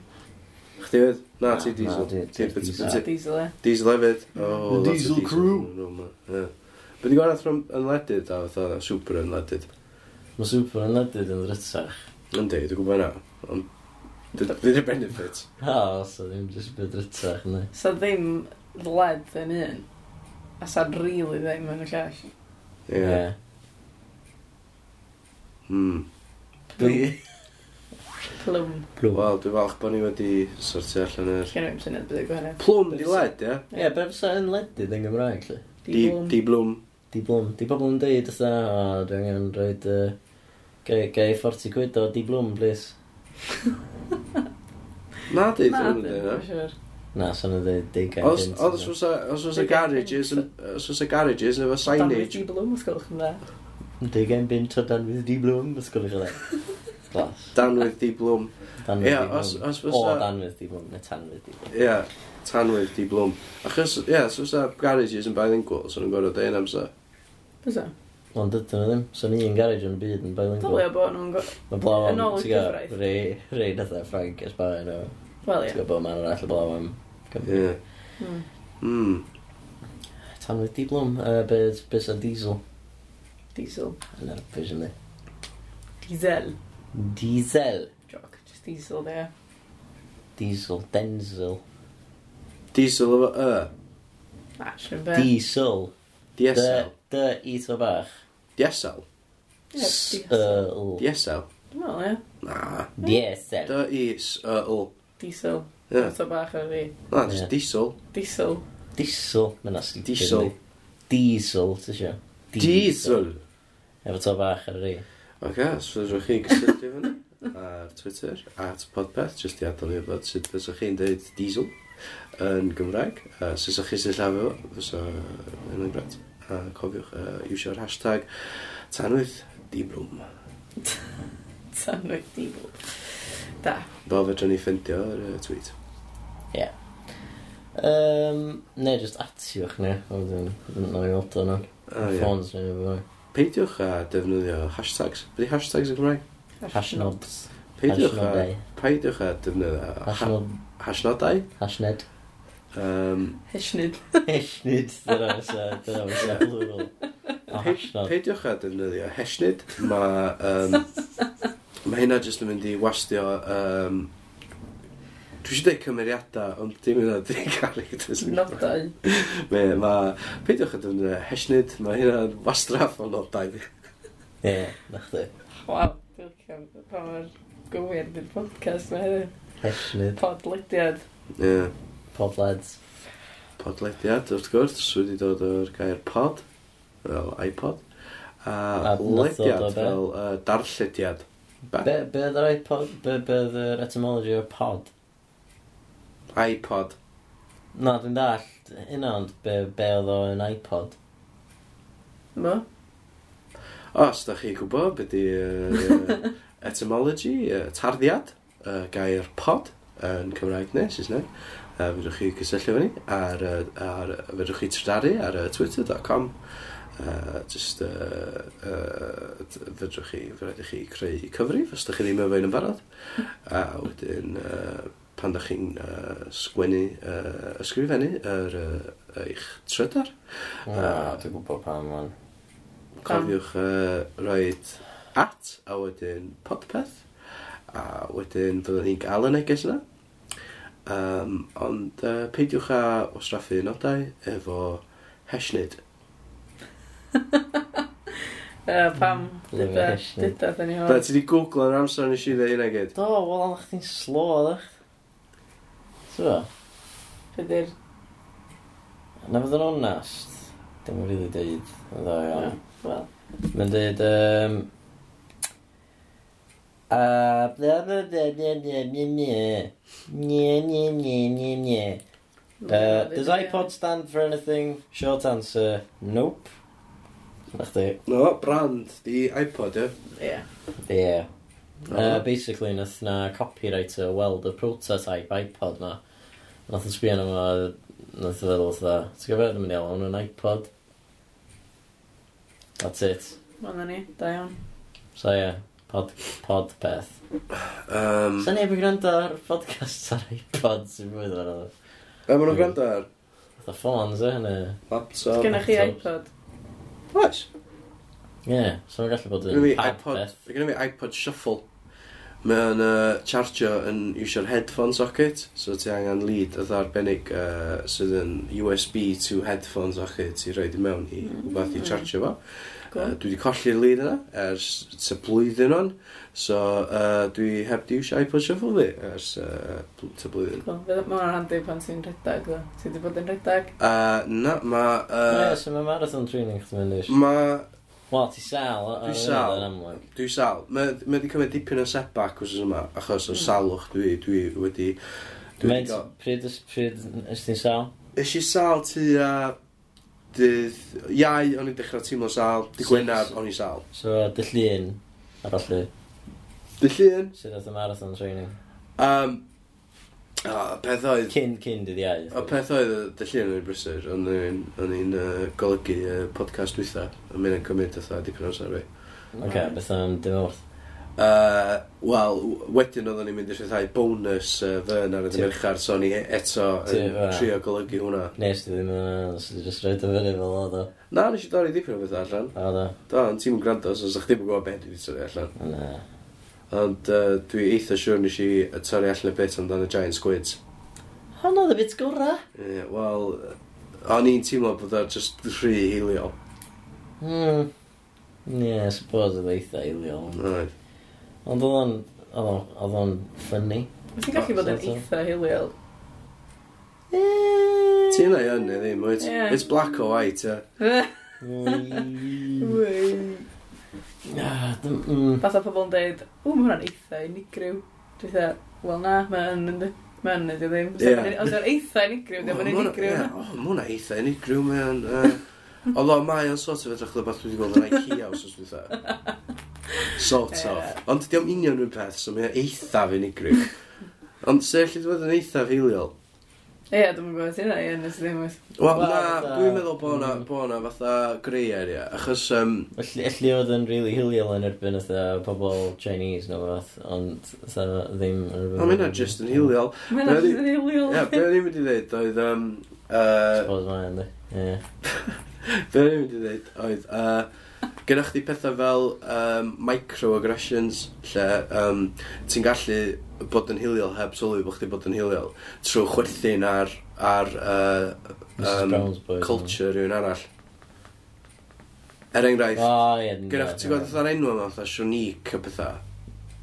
Chdi fyd? Na, ti diesel. Na, ti diesel, ie. Diesel hefyd. Hmm. The diesel crew. Be di gwaith yn ledydd, a fatha super yn ledydd? Mae super yn ledydd yn rytach. Yndi, dwi'n gwybod na. Ond Dwi'n y benefit. O, so ddim jyst byd rytach, ne. So ddim led yn un. A sa really ddim yn y llall. Ie. Hmm. Dwi... Plwm. Plwm. Wel, dwi'n falch bod ni wedi sortio allan yr... Gen i'n syniad bydd y gwahaniaeth. Plwm di led, ie? Ie, be fysa yn ledydd yn Gymraeg, lle? Di blwm. Di blwm. Di blwm. Di bobl yn dweud, ythaf, o, dwi angen rhoi... Gai 40 quid o di blwm, please. Na, dweud Na, yn dweud. Na, son yn dweud deugain gynt. Os oes y garages, os oes y garages efo signage. Dan fydd Blwm, os gwelwch yn dda. Deugain bint o Dan fydd Di Blwm, os gwelwch yn dda. Danwydd Di Blwm. O Danwydd Di Blwm, neu Tanwydd Di Blwm. Ie, Tanwydd Di Blwm. Achos, ie, os oes y garages yn bilingual, son yn gorau dweud amser. Bysa? Ond dydyn nhw ddim. So ni un garage yn y byd yn bilingual. Dylio bod nhw'n go... Mae blaw am, ti'n gael, rei, rei datha e Frank Esbaen nhw. Wel, ie. Ti'n gael bod man arall y blaw am Cymru. Ie. Mm. Tan wedi blwm, uh, beth be sa diesel? Diesel. Yna, beth sy'n Diesel. Diesel. Joc, just diesel there. Diesel, denzel. Diesel efo y? Na, sy'n Diesel. DSL. Dy i to bach. Diesel. S-y-l. Uh, diesel. Dwi'n meddwl, ie. Na. Diesel. Dy i s-y-l. Diesel. Ie. Eto bach ar fi. Na, just diesel. Diesel. Diesel. Mae'n asli. Diesel. Diesel, ti eisiau? Diesel. Efo to bach ar fi. Oce, os fyddwch chi gysylltu fyny ar Twitter, at Podpeth, jyst i adael i fod sut fyddwch chi'n dweud diesel yn Gymraeg. Uh, Syswch chi sy'n llafio, fysa yn yn gret a cofiwch uh, iwsio'r hashtag tanwyth diblwm. tanwyth diblwm. Da. Fel fedrwn ni ffindio'r uh, tweet. Ie. Yeah. Um, ne, just atiwch ni. Oedden, na i weld o'n Ffons neu beth. Peidiwch a defnyddio hashtags. Byddi hashtags yn Gymraeg? Hashnobs. Peidiwch a... Peidiwch a defnyddio... Hashnodau? Hashned. Um, Hesnid. Hesnid, dyna fysa, dyna fysa plural. O, hasnod. Peidiwch a defnyddio hesnid. Mae um, ma hynna jyst yn mynd i wastio... Um, Dwi eisiau dweud cymeriadau, ond dim yna di characters. Nodau. Me, ma, Peidiwch a defnyddio hesnid. Mae hynna'n wastraff o nodau. Ie, na chdi. Waw, dwi'n cael pa mor gywir di'r podcast mae hynny. Hesnid. Podlediad. Ie. Yeah. Podleds. Podlediad, wrth gwrs, wedi dod o'r gair pod, fel iPod, a, a lediad e. fel uh, darllediad. Be? Be, be oedd yr iPod? Be, be oedd yr etymology o'r pod? iPod. Na, dwi'n dall, hynna ond be, be oedd o'n iPod. Ma? Os da chi gwybod beth di uh, etymology, uh, tarddiad, uh, gair pod yn Cymraeg neu Saesneg uh, fedrwch chi cysylltu efo ni ar, ar, fedrwch chi trydaru ar uh, twitter.com uh, just uh, uh, fedrwch chi, fedrwch chi creu cyfrif os ydych chi ddim efo un yn barod. A wedyn uh, pan ydych chi'n uh, sgwennu, uh, ysgrifennu yr, uh, eich trydar a dwi'n gwybod pam ma'n. cofiwch uh, roed at a wedyn podpeth a wedyn fyddwn ni'n gael y neges yna. Um, ond uh, peidiwch â wastraffu nodau efo hesnid. uh, pam, mm, dyda, dyda, da ni hwn. Da, ti di googlo yn amser nes i ddeud hynna gyd? Do, wel, ond chdi'n slo, ddech. T'wa? Pedir... Na fydd yn onast. Dim yn rili really deud. Dda, iawn. Yeah, wel. Mae'n deud, um, A bla bla bla bla bla bla bla. Nye nye nye nye nye. Uh, does iPod stand for anything? Short answer, nope. Na chdi? No, brand di iPod, ie. Yeah. Ie. Yeah. Uh, basically, nath na copywriter weld y prototype iPod na. Nath yn sbio yma, nath o feddwl dda. Ti'n gwybod, ddim yn iawn, hwn yn iPod. That's it. Mae'n ni, da iawn. So. Yeah. Pod, pod peth. Um, Sa'n neb yn gwrando ar podcast ar iPod sy'n fwy ddod ar Be maen nhw'n gwrando ar? Fatha ffons e, eh, neu... Laptop. Gynna chi iPod? Oes. Ie, yeah, so mae'n gallu bod yn Gynna fi iPod, peth. gynna fi iPod Shuffle. Mae'n uh, chargio yn iwsio'r headphone socket, so ti angen lead oedd arbennig uh, sydd yn USB to headphone socket i roed i mewn i wbeth i chargio fo. Uh, dwi wedi colli'r lead yna ers ty blwyddyn o'n. So uh, dwi heb di iwsio iPod Shuffle fi ers uh, ty blwyddyn. Cool. Fydd mae'n handi pan ti'n redag ddo? Ti wedi bod yn redag? Uh, na, mae... Uh, no, so mae marathon training chdi mynd eisiau. Mae... Wel, ti sal. Dwi sal. Dwi sal. Mae wedi cymryd dipyn o setback os yma, achos o hmm. salwch dwi, dwi wedi... Dwi wedi... Pryd ys ti'n sal? Ys i sal ti a... Uh, dydd iau o'n i'n dechrau teimlo sal, dy gwenar o'n i sal. So, dy llun, arallu. Dy llun? Sydd oedd y marathon training? Um, o, peth oedd... Cyn, cyn dydd iau. O, peth oedd dy llun o'n i'n brysur, o'n i'n uh, golygu uh, podcast dwytha, a mynd yn cymryd oedd dipyn o'n sarfi. Oce, okay, beth am dim wrth? Uh, Wel, wedyn oeddwn ni'n mynd i rhyddhau bonus uh, fyn ar y ddimerchar, so ni e- eto yn trio golygu hwnna. Nes ti ddim yn nes ti jyst roed o fyny fel o. Na, nes i dorri dipyn o beth allan. O da. Do, ond ti'n gwrando, so sa'ch ddim yn gwybod beth i wedi torri allan. Na. Ond uh, dwi eitha siwr nes i torri allan y bit amdano Giant Squids. Hon oedd y bit gorau? Yeah, Wel, o'n i'n teimlo bod o'n just rhy hiliol. Hmm. Ie, yeah, suppose oedd eitha hiliol. Right. Ond oedd o'n... Oedd o'n... Oedd o'n ffynnu. Ti'n gallu bod yn eitha hiliol? Ti'n ei yn, neu ddim, oed? Yeah. It's black or white, e? Fath o pobl yn dweud, ww, mae hwnna'n eitha unigryw. Dwi'n dweud, wel na, mae yn, ynddi. Mae yn, ydi ddim. Os yw'n eitha unigryw, ddim yn unigryw. O, mae hwnna eitha unigryw, mae'n... o'n... Oedd mae o'n sort of edrych rhywbeth dwi wedi gweld yn Ikea os oes dwi'n Sort of. Ond di diolch union rhywun peth, so mae'n eithaf unigryw. Ond se allai dweud yn eithaf hiliol? Ie, yeah, dwi'n gwybod hynna, ie, nes i ddim oes. Wel, na, dwi'n meddwl bod na, mm. bo na fatha grey area, achos... Um... Elli oedd yn really hiliol yn erbyn oedd pobl Chinese no fath, ond fatha ddim yn erbyn... O, mae'n just yn hiliol. Mae'n just yn hiliol. Ie, beth i'n mynd i ddweud oedd... Um, uh... Suppose mae'n, di. Ie. Beth i'n mynd i ddweud oedd... Uh, gyda chdi pethau fel um, microaggressions, lle um, ti'n gallu bod yn hiliol heb sylwi bod chdi bod yn hiliol trwy chwerthin ar, ar uh, um, culture rhywun arall. Er enghraifft, oh, yeah, gyda chdi ti'n gwybod fatha'r enw yma, fatha Sionic a pethau.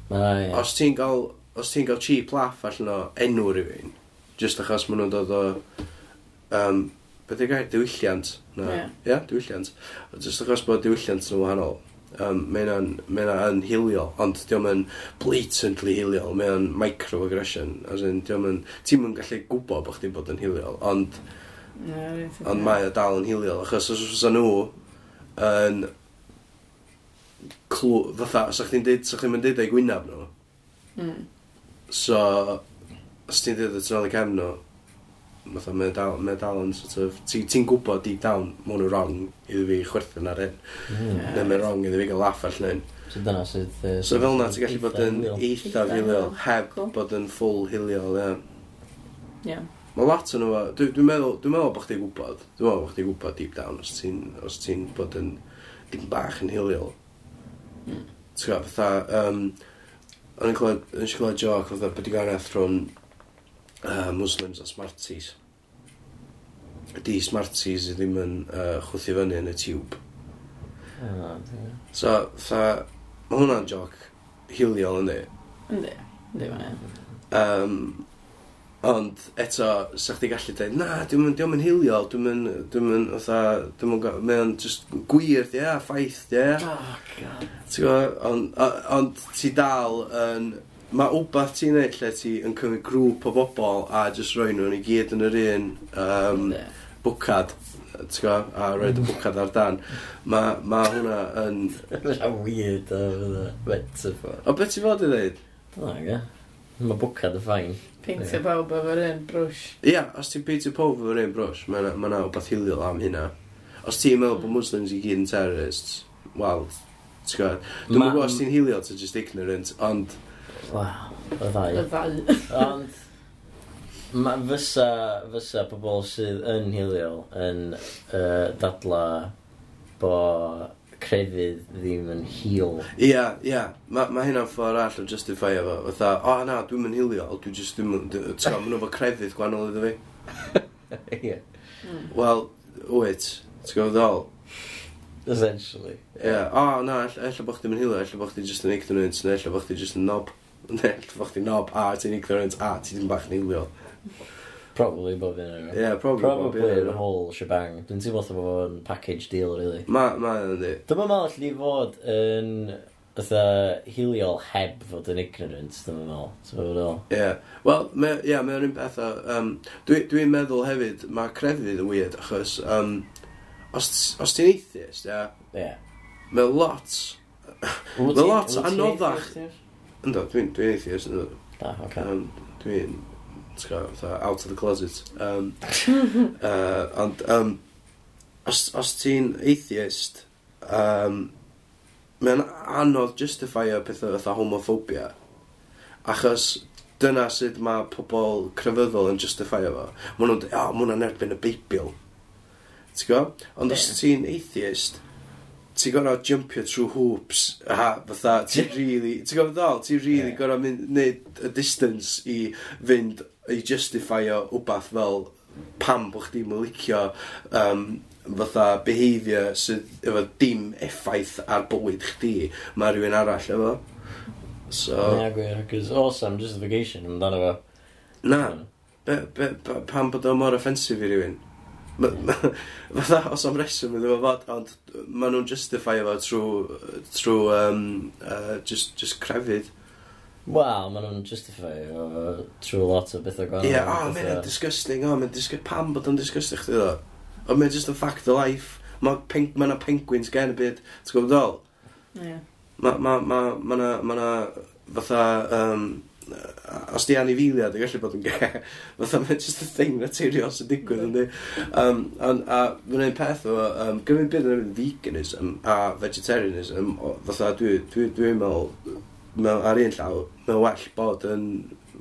Oh, yeah. Os ti'n gael, os ti'n gael cheap laugh allan o enw rhywun, just achos maen nhw'n dod o um, beth yw'r gair? Diwylliant. Na. Ie, yeah. yeah, diwylliant. Just achos bod diwylliant yn wahanol. Um, mae yna yn hiliol, ond diolch yn blatantly hiliol, mae yna'n microaggression, as in, diolch yn, ti'n mynd gallu gwybod bod chdi'n bod yn hiliol, ond, yeah, ond mae o dal yn hiliol, achos os oes nhw yn clw, fatha, os sa chdi'n deud, sa chdi'n mynd deud ei gwynaf nhw, mm. so, os ti'n dweud y tron y cefn nhw, Fatha, mae dal, mae dal yn sort of... Ti'n ti gwybod deep down, mae hwn wrong iddo fi chwerthin ar hyn. Mm. Neu mae'n wrong iddo fi gael laff ar hyn. So dyna sydd... Uh, so fel na, ti'n gallu bod yn eitha filiol, heb cool. bod yn full hiliol, ie. Yeah. Mae lot yn efo... Dwi'n dwi meddwl, dwi'n meddwl bod chdi'n gwybod. Dwi'n meddwl bod chdi'n gwybod deep down os ti'n ti bod yn dim bach yn hiliol. Mm. Ti'n gwybod, fatha... Um, O'n i'n clywed, o'n i'n clywed joc, fatha, bod i garaeth rhwng uh, Muslims a Smarties. Ydy Smarties ddim yn uh, chwthu fyny yn y tiwb. Oh, so, tha, mae hwnna'n joc hiliol yndi. Yndi, yndi fan Um, ond eto, sa chdi gallu dweud, na, dwi'n mynd, dwi'n mynd hiliol, dwi'n mynd, dwi'n mynd, otha, dwi'n mynd, mae o'n just gwir, ie, ffaith, ie. Yeah. Oh, god. Ti'n gwybod, ond on, on, ti dal yn, mae wbath ti'n neud lle ti yn cymryd grŵp o bobl a jyst roi nhw'n i gyd yn yr un um, bwcad go, a roi y bwcad ar dan mae ma hwnna yn Mae'n weird o fydda metaphor. O beth ti fod i ddeud? O ga Mae bwcad y ffain Peintio pawb efo'r un brwsh. Ia, os ti'n peintio pawb efo'r un brwsh Mae yna wbath hiliol am hynna. Os ti'n meddwl bod hmm. Muslims i gyd yn terrorists Wel, ti'n gwybod Dwi'n meddwl os ti'n hiliol, ti'n just ignorant Ond Wow, y ddau. Y ddau. Ond, ma, fysa, fysa pobl sydd yn hiliol yn uh, dadla bo crefydd ddim yn heel. Ia, yeah, ia. Yeah. Mae ma hynna'n ffordd all o justify efo. Fatha, o oh, na, dwi'n mynd hiliol, dwi'n just ddim yn... gwybod, maen nhw fo crefydd gwannol iddo fi. Ia. Wel, wyt. ti'n gwybod ddol? Essentially. Ia. Yeah. O, oh, na, ella bod chdi'n mynd hiliol, ella bod chdi just yn ignorant, neu ella bod chdi just yn knob. Ne, fo chdi nob, a ti'n ignorant, a ti ddim bach niwio. Probably bob un o'n Yeah, probably, probably bob un. whole shebang. Dwi'n teimlo fatha bod o'n package deal, really. Ma, ma, ynddi. Dyma mael allu fod yn Ytha, hiliol heb fod yn ignorant, dyma mael. So, fod o'n... Ie. Wel, ie, yeah, mae'n un beth o... Um, Dwi'n dwi meddwl hefyd, mae crefydd yn weird, achos... Um, os, os ti'n atheist, ie? Yeah, ie. Yeah. Mae lot... Mae lot anoddach... Atheist? Ynddo, dwi'n dwi atheist, ynddo. Da, oce. Okay. Um, dwi'n, out of the closet. Um, uh, ond, um, os, os ti'n atheist, um, mae'n anodd justifio pethau fatha homophobia. Achos dyna sut mae pobl crefyddol yn justifio fo. Mae nhw'n dweud, o, oh, mae hwnna'n erbyn y Beibl. Ti'n gwybod? Ond yeah. os ti'n atheist, ti'n gorau jumpio trwy hoops a fatha, ti'n really, ti'n gorau ddol, ti'n really yeah. gorau mynd, neud y distance i fynd, i justifio wbath fel pam bod chdi'n licio um, fatha behaviour sydd efo dim effaith ar bywyd chdi mae rhywun arall efo. So Ia gwir, cos awesome justification amdano fo. Na, be, be, be, pam bod o mor offensif i rhywun? Fatha, os am reswm iddo fo fod, ond maen nhw'n justify efo trwy, trwy, um, uh, just, just crefydd. Wel, maen nhw'n justify efo trwy lot o bethau gwahanol. Ie, yeah, o, oh, mae'n disgusting, o, mae'n disgusting, pam bod o'n disgusting chdi ddo? O, mae'n just a fact of life. Mae pen, ma penguins gen y byd, ti'n gwybod ddol? Ie. Yeah. Mae ma, ma, ma, ma, na, ma na fatha, um, os di anifiliad, dwi'n gallu bod yn ge. Fatha, mae'n just a thing naturiol sy'n digwydd, yn di. Um, on, a fy wneud peth o, um, gymryd byd yn veganism a vegetarianism, o, fatha, dwi'n dwi, dwi, dwi meddwl, mewn ar un llaw, mae'n well bod yn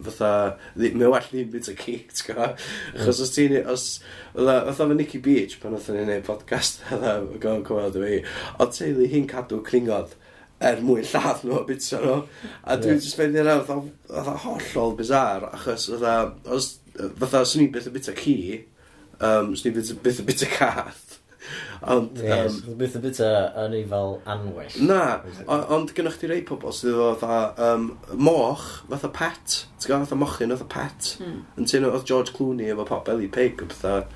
fatha, mae'n well ddim bit o cake, ti'n gwybod? Achos os ti'n, os, fatha, fatha fe Nicky Beach, pan oedd yn ei wneud podcast, fatha, gofyn cwmwyd o fi, o teulu hi'n cadw cringod, er mwyn lladd nhw a bita nhw. A dwi'n yeah. just fynd i'n fatha hollol bizar, achos fatha, os, fatha, swn i'n byth y bita ci, um, swn i'n byth y bita cath. Ond... Yes, um, byth y bita yn ei fel anwell. Na, ond gynnwch chi rei pobl sydd efo fatha um, moch, fatha pet, ti'n gael fatha mochyn, fatha pet. Mm. Yn teimlo oedd George Clooney efo pop belly pig, o fatha,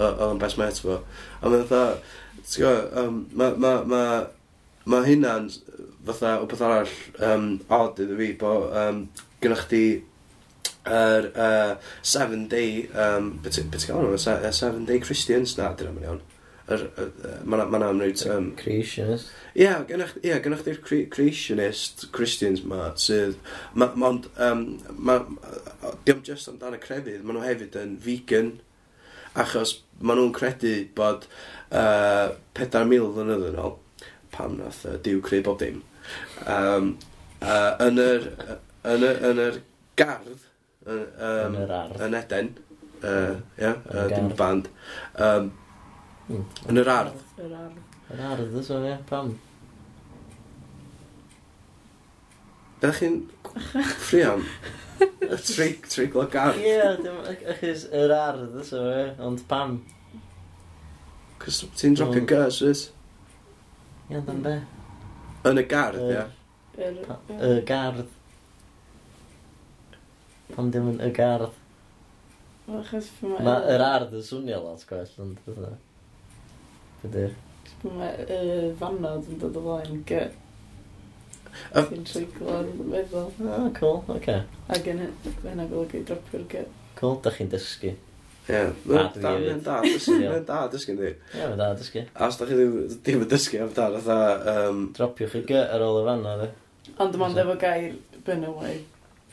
oedd yn best met fo. A mae'n fatha, ti'n gael, um, mae ma, ma, ma hynna'n fatha, o beth arall, um, odd iddo fi, bo, um, gynnwch chi yr er, uh, seven day um, beth ti'n gael nhw? seven day Christians? Na dyna mae'n iawn. Er, er, mae yna rhaid um, creationist ie yeah, gynnwch yeah, chi'r cre creationist Christians ma sydd ma, ma, ond um, ma, diolch just amdano crefydd maen nhw hefyd yn vegan achos maen nhw'n credu bod uh, 4,000 flynedd yn ôl pam nath uh, diw creu bob dim. Um, uh, yn, yr, yn, yr, yn yr gardd, yn, um, yn yr ardd, yn Eden, uh, yeah, uh, dim band, um, mm. yn yr ardd. Yr ardd. Yr ardd, ysw, ie, pam? Ydych chi'n ffri am? Y trig, triglo gardd. Ie, yeah, achos yr ardd, ysw, ie, ond pam? Cos ti'n dropio gys, ys? Ie, yeah, dan be? Yn y gardd, ie. Yr- Pa- Y gardd. Pam dim yn y gardd? Wel, achos pan ma' Mae yr ardd yn swnio lot gwell, ond fatha. Bydy'r... achos pan ma' y fannod yn dod o flaen gy. Y- Ti'n treiglo yn meddwl. Ah, cool, oce. Okay. Ac yn hynna golygu dropio'r gy. Cool, da chi'n dysgu. Ie, mae'n da dysgu. Mae'n da dysgu, di. Ie, mae'n da dysgu. A os da chi ddim yn dysgu am amdan, fatha... Um... Dropiwch chi gy ar ôl y fan o, e? Ond dim ond efo gair bynywau.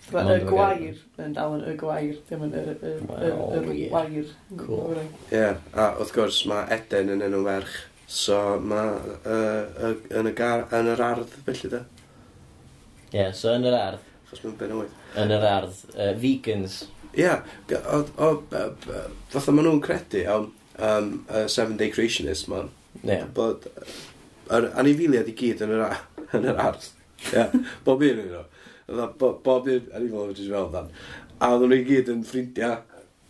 Y gwair, yn dal yn y gwair, ddim yn y wair. Cool. Ie, a wrth gwrs mae Eden yn enw ferch. So mae uh, yn, yn yr ardd, felly da. Ie, so yn yr ardd. Chos mae'n benoedd. Yn yr ardd. Uh, vegans. Ia, o, o, o, fatha maen nhw'n credu o um, uh, Seven Day Creationist, man. Ie. Yeah. Bod yr anifiliad i gyd yn yr, a, yn yr arth. Ie, bob un yn nhw. Bob un anifiliad wedi fel dan. A oedden nhw i gyd yn ffrindiau.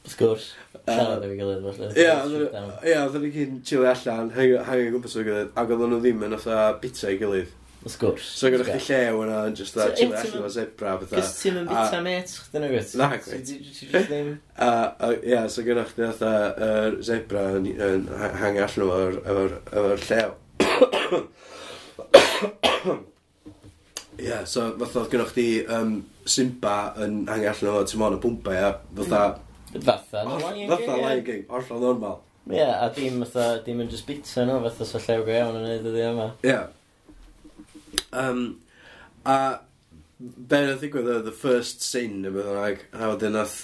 Wrth gwrs, siarad efo'i gilydd falle. Ie, oedden nhw i gyd yn chili allan, hangi o gwmpas o'i gilydd, ac oedden nhw ddim yn fatha bita i gilydd. Wrth gwrs. So gyda chdi llew yna, just da, chile allan o zebra, bethau. Cys ti'n mynd bita met, chdi na gwyt? Na, gwyt. Ie, so gyda chdi fatha zebra yn hangi allan o'r llew. Ie, so fatha oedd gyda chdi Simba yn hangi allan o, timon mwyn, y bwmpa, ia, fatha... Mm. Fatha, fatha Lion King, hollol normal. Ie, yeah, a dim, fatha, dim yn just bita nhw, fatha sa llew go iawn yn neud ydi yma. Ie. Yeah. Um, a be na ddigwydd oedd the first sin y bydd yna, a wedyn nath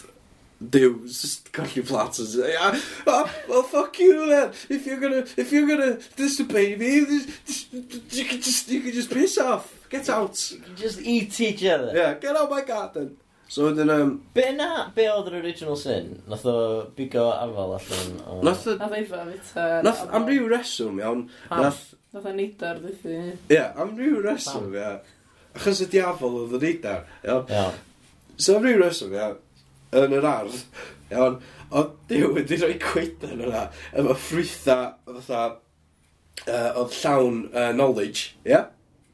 Dyw, just colli plat yn yeah, oh, well, fuck you then. If you're gonna, if you're gonna disobey me, you can just, you can just piss off. Get out. Just eat each other. Yeah, get out my garden. So wedyn... Um, be na, be oedd yr original sin? Nath o bigo afal allan o... Nath o... Nath o... Nath am ryw reswm, iawn. Nath Nath o'n neidar ddithi. Ie, am ryw reswm, ie. Achos y diafol oedd yn neidar, iawn. So am ryw reswm, iawn, yn yr ardd, iawn, ond diw wedi rhoi cweidan yna, efo ffrwytha, fatha, uh, oedd llawn uh, knowledge, ie?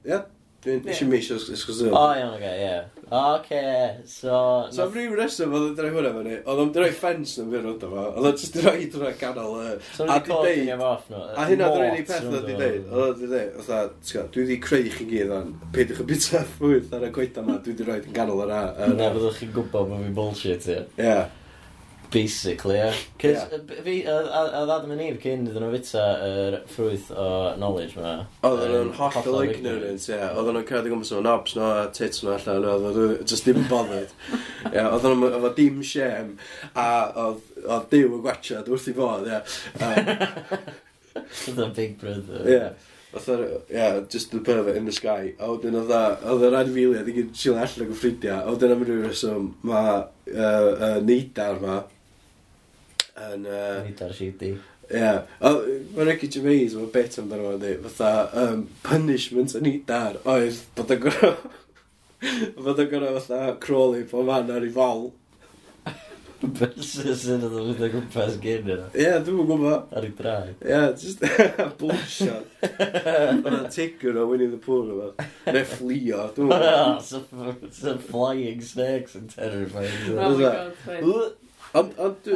Ie? Dwi'n eisiau mis os gwrs O, iawn, oge, ie. Oce, so... So am rhyw reswm oedd yn droi hwnna fyny, oedd o'n droi ffens yn fyr oedd efo, oedd o'n just droi droi ganol y... So o'n recording efo off nhw. A hynna droi ni peth oedd i ddeud, oedd o'n ddeud, oedd ti'n ddeud, dwi wedi creu chi gyd o'n peidiwch y bita ffwyth ar y coeta yma, dwi wedi rhoi yn ganol yr a... Na, byddwch chi'n gwybod bod fi'n bullshit, ie. Ie. Basically, ie. Cys, yeah. fi, a ddadam yn nif cyn iddyn nhw fita yr ffrwyth o knowledge ma. Oedden nhw'n hollol ignorant, ie. Oedden nhw'n cyrraedd i gwmpas o'n obs no, a tits no allan, oedden nhw just dim bothered. Ie, oedden nhw efo dim shem, a oedd diw yn gwachad wrth i fod, ie. Oedden Big Brother. Ie. Fatha, ie, just the pervert in the sky. A wedyn oedd oedd yr anifeiliad i gyd chill allan ag y ffrindiau. A wedyn am rhyw reswm, mae uh, uh, neidar ma, yn... Uh, Nid ar shady. Ie. Mae Ricky Gervais, mae'n bet amdano fo'n dweud, fatha, um, punishment yn Nidar oedd bod yn gorau... bod yn gorau fatha crawley po man ar ei fol. Bysys yn oedd yn mynd o gwmpas gen yna. Ie, dwi'n gwybod. Ar ei drai. Ie, just bullshot. Mae'n tigger o Winnie the Pooh yma. Neu fflio, dwi'n gwybod. Some flying snakes and terrifying. Oh my god, Ond ond, dwi,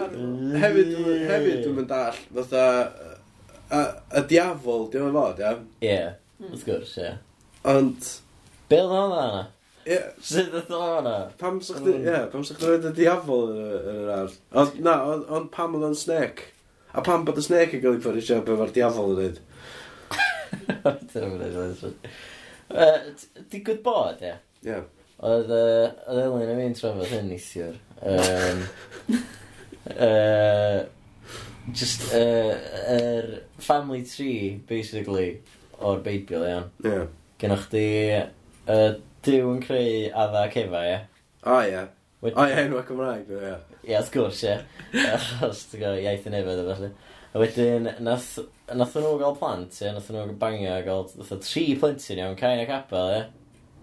hefyd, hefyd dwi'n mynd all, fatha, y a diafol, dwi'n mynd fod, ia? Ie, wrth gwrs, ie. Ond... Be oedd hwnna hwnna? Ie. Sut oedd o'n dda? Pam sa'ch chi, ie, pam sa'ch chi roed y diafol yn yr ardd? Ond, na, ond pam oedd o'n snake? A pam bod y snake yn cael ei pwyrisio be mae'r diafol yn dweud? Dwi'n mynd eithaf. Digwyd bod, ie? Ie. Oedd Elin yn mynd trafod hyn neithiwr. Um, Uh, just, uh, er family tree, basically, o'r Beibl, iawn. Ie. Yeah. Gennych chdi, uh, Dyw yn creu adda cefa, ie. O, ie. O, ie, enwa Cymraeg, ie. Ie, wrth gwrs, ie. Achos, ti'n gwybod, iaith yn efo, felly. A wedyn, nath, nath nhw gael plant, ie, nath nhw bangio, gael, nath tri plentyn iawn, Cain ac apel, ie.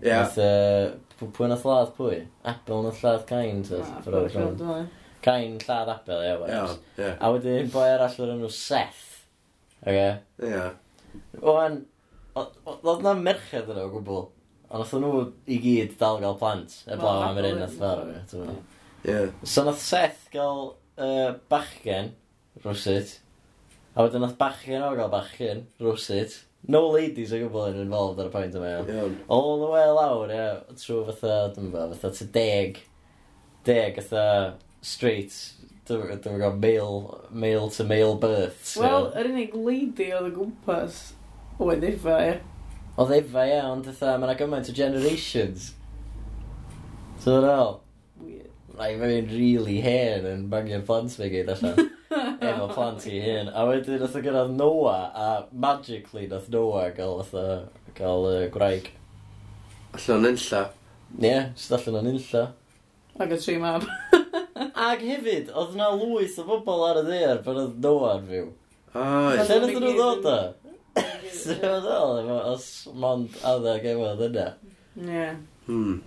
Ie. Nath, uh, pwy nath ladd pwy? Apel nath ladd Cain, ti'n gwybod? Cain lladd Apel, ie, Iawn, Wales. ie. A wedyn boi arall o'r enw Seth. Okay. Ie. Owen, oedd na merched yna o gwbl. Ond oedd nhw i gyd dal gael plant. e Wel, am yr un nath fel. Apple- ie, ti'n gwbod. Ie. So nath Seth gael uh, bachgen, rwsyd. A wedyn nath bachgen o gael bachgen, rwsyd. No ladies o gwbl yn involved ar y pwynt yma. iawn. Iawn. All the way lawr, ie. trwy fatha, dwi'n meddwl, fatha to deg. Deg, fatha straight, dwi'n gwybod, male, male to male birth. So. Wel, yr unig lady oedd y gwmpas oedd efa, ie. Oedd efa, ie, ond ytha, mae gymaint o generations. So, dwi'n all. Weird. Like, mae'n really hen yn bangio plant fe gyd allan. Efo plant i hen. A wedyn, oedd gyrraedd Noah, a magically nath Noah gael, oedd gael uh, gwraig. Allan o'n unlla. Ie, yeah, sydd allan o'n unlla. Ac y tri mab. Ag hefyd, oedd na lwys o bobl ar y ddeir pan oedd Noah yn fyw. Oes. Lle nath nhw ddod o? Sef oedd ddol efo os mond adeg efodd yna. Ie. Hmm.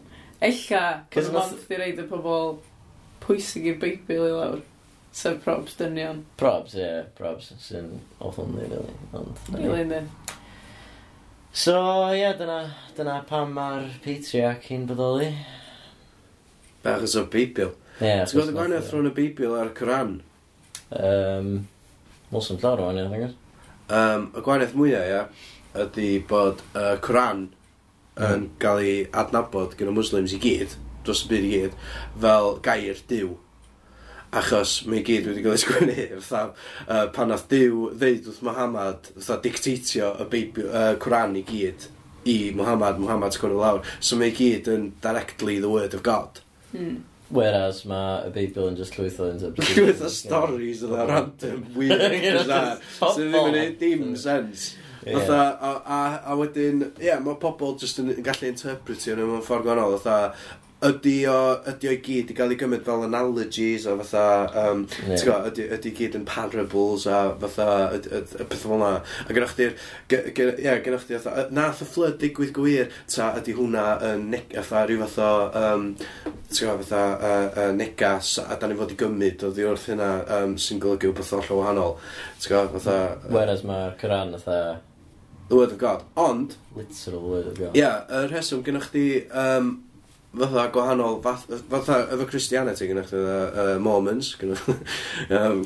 Ella, cos mond di reid y pobl pwysig i'r Beibl i lawr. Sef probs dynion. Probs, ie, yeah, probs. Sy'n awful ni, really. Ond, really, ne. So, ie, yeah, dyna, dyna pam mae'r Patriarch hi'n bodoli. Bach o Beibl. Yeah, Ti'n gwybod y gwahaniaeth rhwng y Beibl a'r Coran? Um, Molson llawer o wahaniaeth, agos? Um, y gwahaniaeth mwyaf, ia, ydy bod y uh, Coran mm. yn cael ei adnabod gyda Muslims i gyd, dros y byd i gyd, fel gair diw. Achos mae i gyd wedi cael ei sgwennu, fatha, uh, pan nath diw ddeud wrth Muhammad, fatha dictatio y Beibl, uh, Coran i gyd i Muhammad, Muhammad sgwennu lawr. So mae i gyd yn directly the word of God. Mm. Whereas mae y Beibl yn just llwyth o interpretation. Llwyth o stories yna, random, weird, bizarre, sydd ddim yn gwneud dim sens. Fatha, a, a, a wedyn, ie, yeah, mae pobl just yn gallu interpretio nhw mewn ffordd gwahanol. Fatha, ydy o, ydy o i gyd i gael ei gymryd fel analogies a fatha, um, yeah. ydy, ydy i gyd yn parables a fatha, y, y, y peth fel yna. A gynnwch chdi'r, ie, gynnwch chdi, fatha, nath y fflyd digwydd gwir, ta ydy hwnna yn, neg, fatha, rhyw fath o, um, gwybod, fatha, uh, uh, negas, a da ni fod i gymryd o ddi wrth hynna um, sy'n golygu wbeth o'r wahanol. Ti'n gwybod, fatha... Whereas mae'r Cyran, fatha, The Word of God. Ond... Literal Word of God. Ie, yeah, y rheswm gynnwch chi um, fatha gwahanol, fath, fatha efo Christianity gynnwch chi, uh, Mormons, gynnwch um,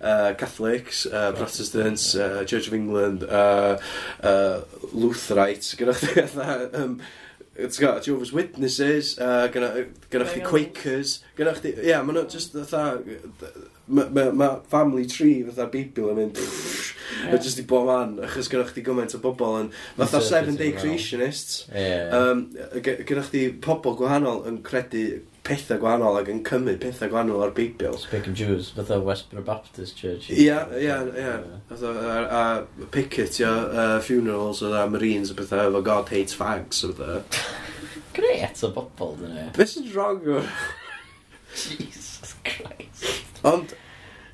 uh, Catholics, uh, Protestants, uh, Church of England, uh, uh, Lutherites, gynnwch chi, fatha, um, It's got Jehovah's Witnesses, uh, gynnwch chi Quakers, gynnwch chi, ie, yeah, maen nhw just fatha, mae ma, ma family tree fatha Beibl yn mynd yeah. just i bob man achos gyda chdi gymaint o bobl yn fatha seven day creationists yeah. um, gyda chdi pobl gwahanol yn credu pethau gwahanol ac yn cymryd pethau gwahanol o'r Beibl. Speaking Jews, fatha Westboro Baptist Church. Ie, ie, ie. A picket, ia, uh, funerals, a marines, a bethau efo God hates fags, a pethau. Gret o bobl, dyn nhw. Beth sy'n wrong o Jesus Christ. Ond...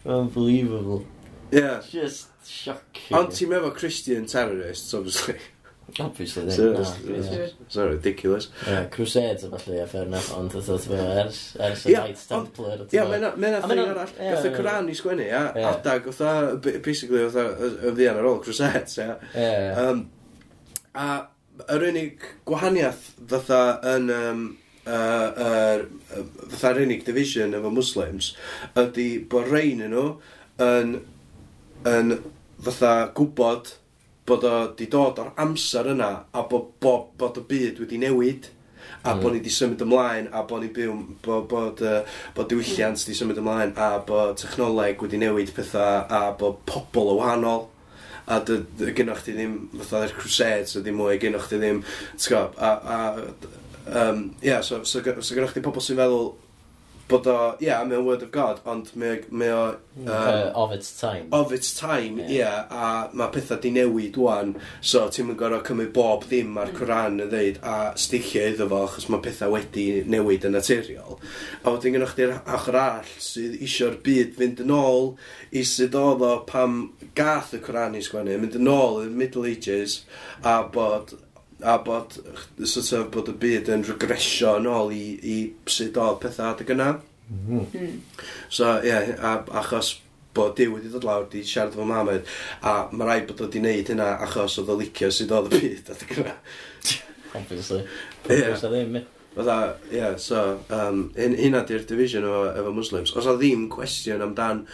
Unbelievable. Yeah. Just shocking. Ond ti'n meddwl Christian terrorists, obviously. Obviously, so, no, yeah. so ridiculous. Yeah, crusades, efallai, a fair enough, ond oedd oedd fel ers, ers y Knights Templar. Ie, mae'n a thing arall. Gath y Coran i sgwennu, a adag, oedd basically, oedd y ddian ar ôl crusades, ie. Um, a yr unig gwahaniaeth, fatha, yn... Um, uh, uh, fatha'r unig division efo Muslims, ydy bod rhain nhw yn, yn fatha gwybod bod o di dod o'r amser yna a bod, bod, bod y byd wedi newid a mm. bod ni wedi symud ymlaen a bod ni byw bod, bod, uh, bod diwylliant wedi symud ymlaen a bod technoleg wedi newid pethau a bod pobl o wahanol a gynnwch chi ddim fatha'r crusades a ddim mwy gynnwch chi ddim a, a, a Um, yeah, so, so, so gyda chi pobl sy'n feddwl bod o, ie, yeah, mae o'n word of God, ond mae, mae o... Um, uh, of its time. Of its time, ie, yeah. yeah, a mae pethau di newid wan, so ti'n mynd gorau cymryd bob ddim ar mm. Coran yn dweud, a stichio iddo fo, achos mae pethau wedi newid yn naturiol. A wedyn gynnwch chi'r ochr all sydd eisiau'r byd fynd yn ôl i sydd oedd o pam gath y Coran i sgwennu, mynd yn ôl i'r Middle Ages, a bod a bod, sort of, bod y byd yn regresio yn ôl i, i sut oedd pethau adeg yna. Mm. mm. So, ie, yeah, a, achos bod Dyw wedi dod lawr, di siarad efo mam a mae rhaid bod o wedi wneud hynna achos oedd o licio sydd oedd y byd adeg yna. Obviously. Ie. Fydda, ie, so, um, hynna di'r division efo, efo Muslims. Os a ddim cwestiwn amdan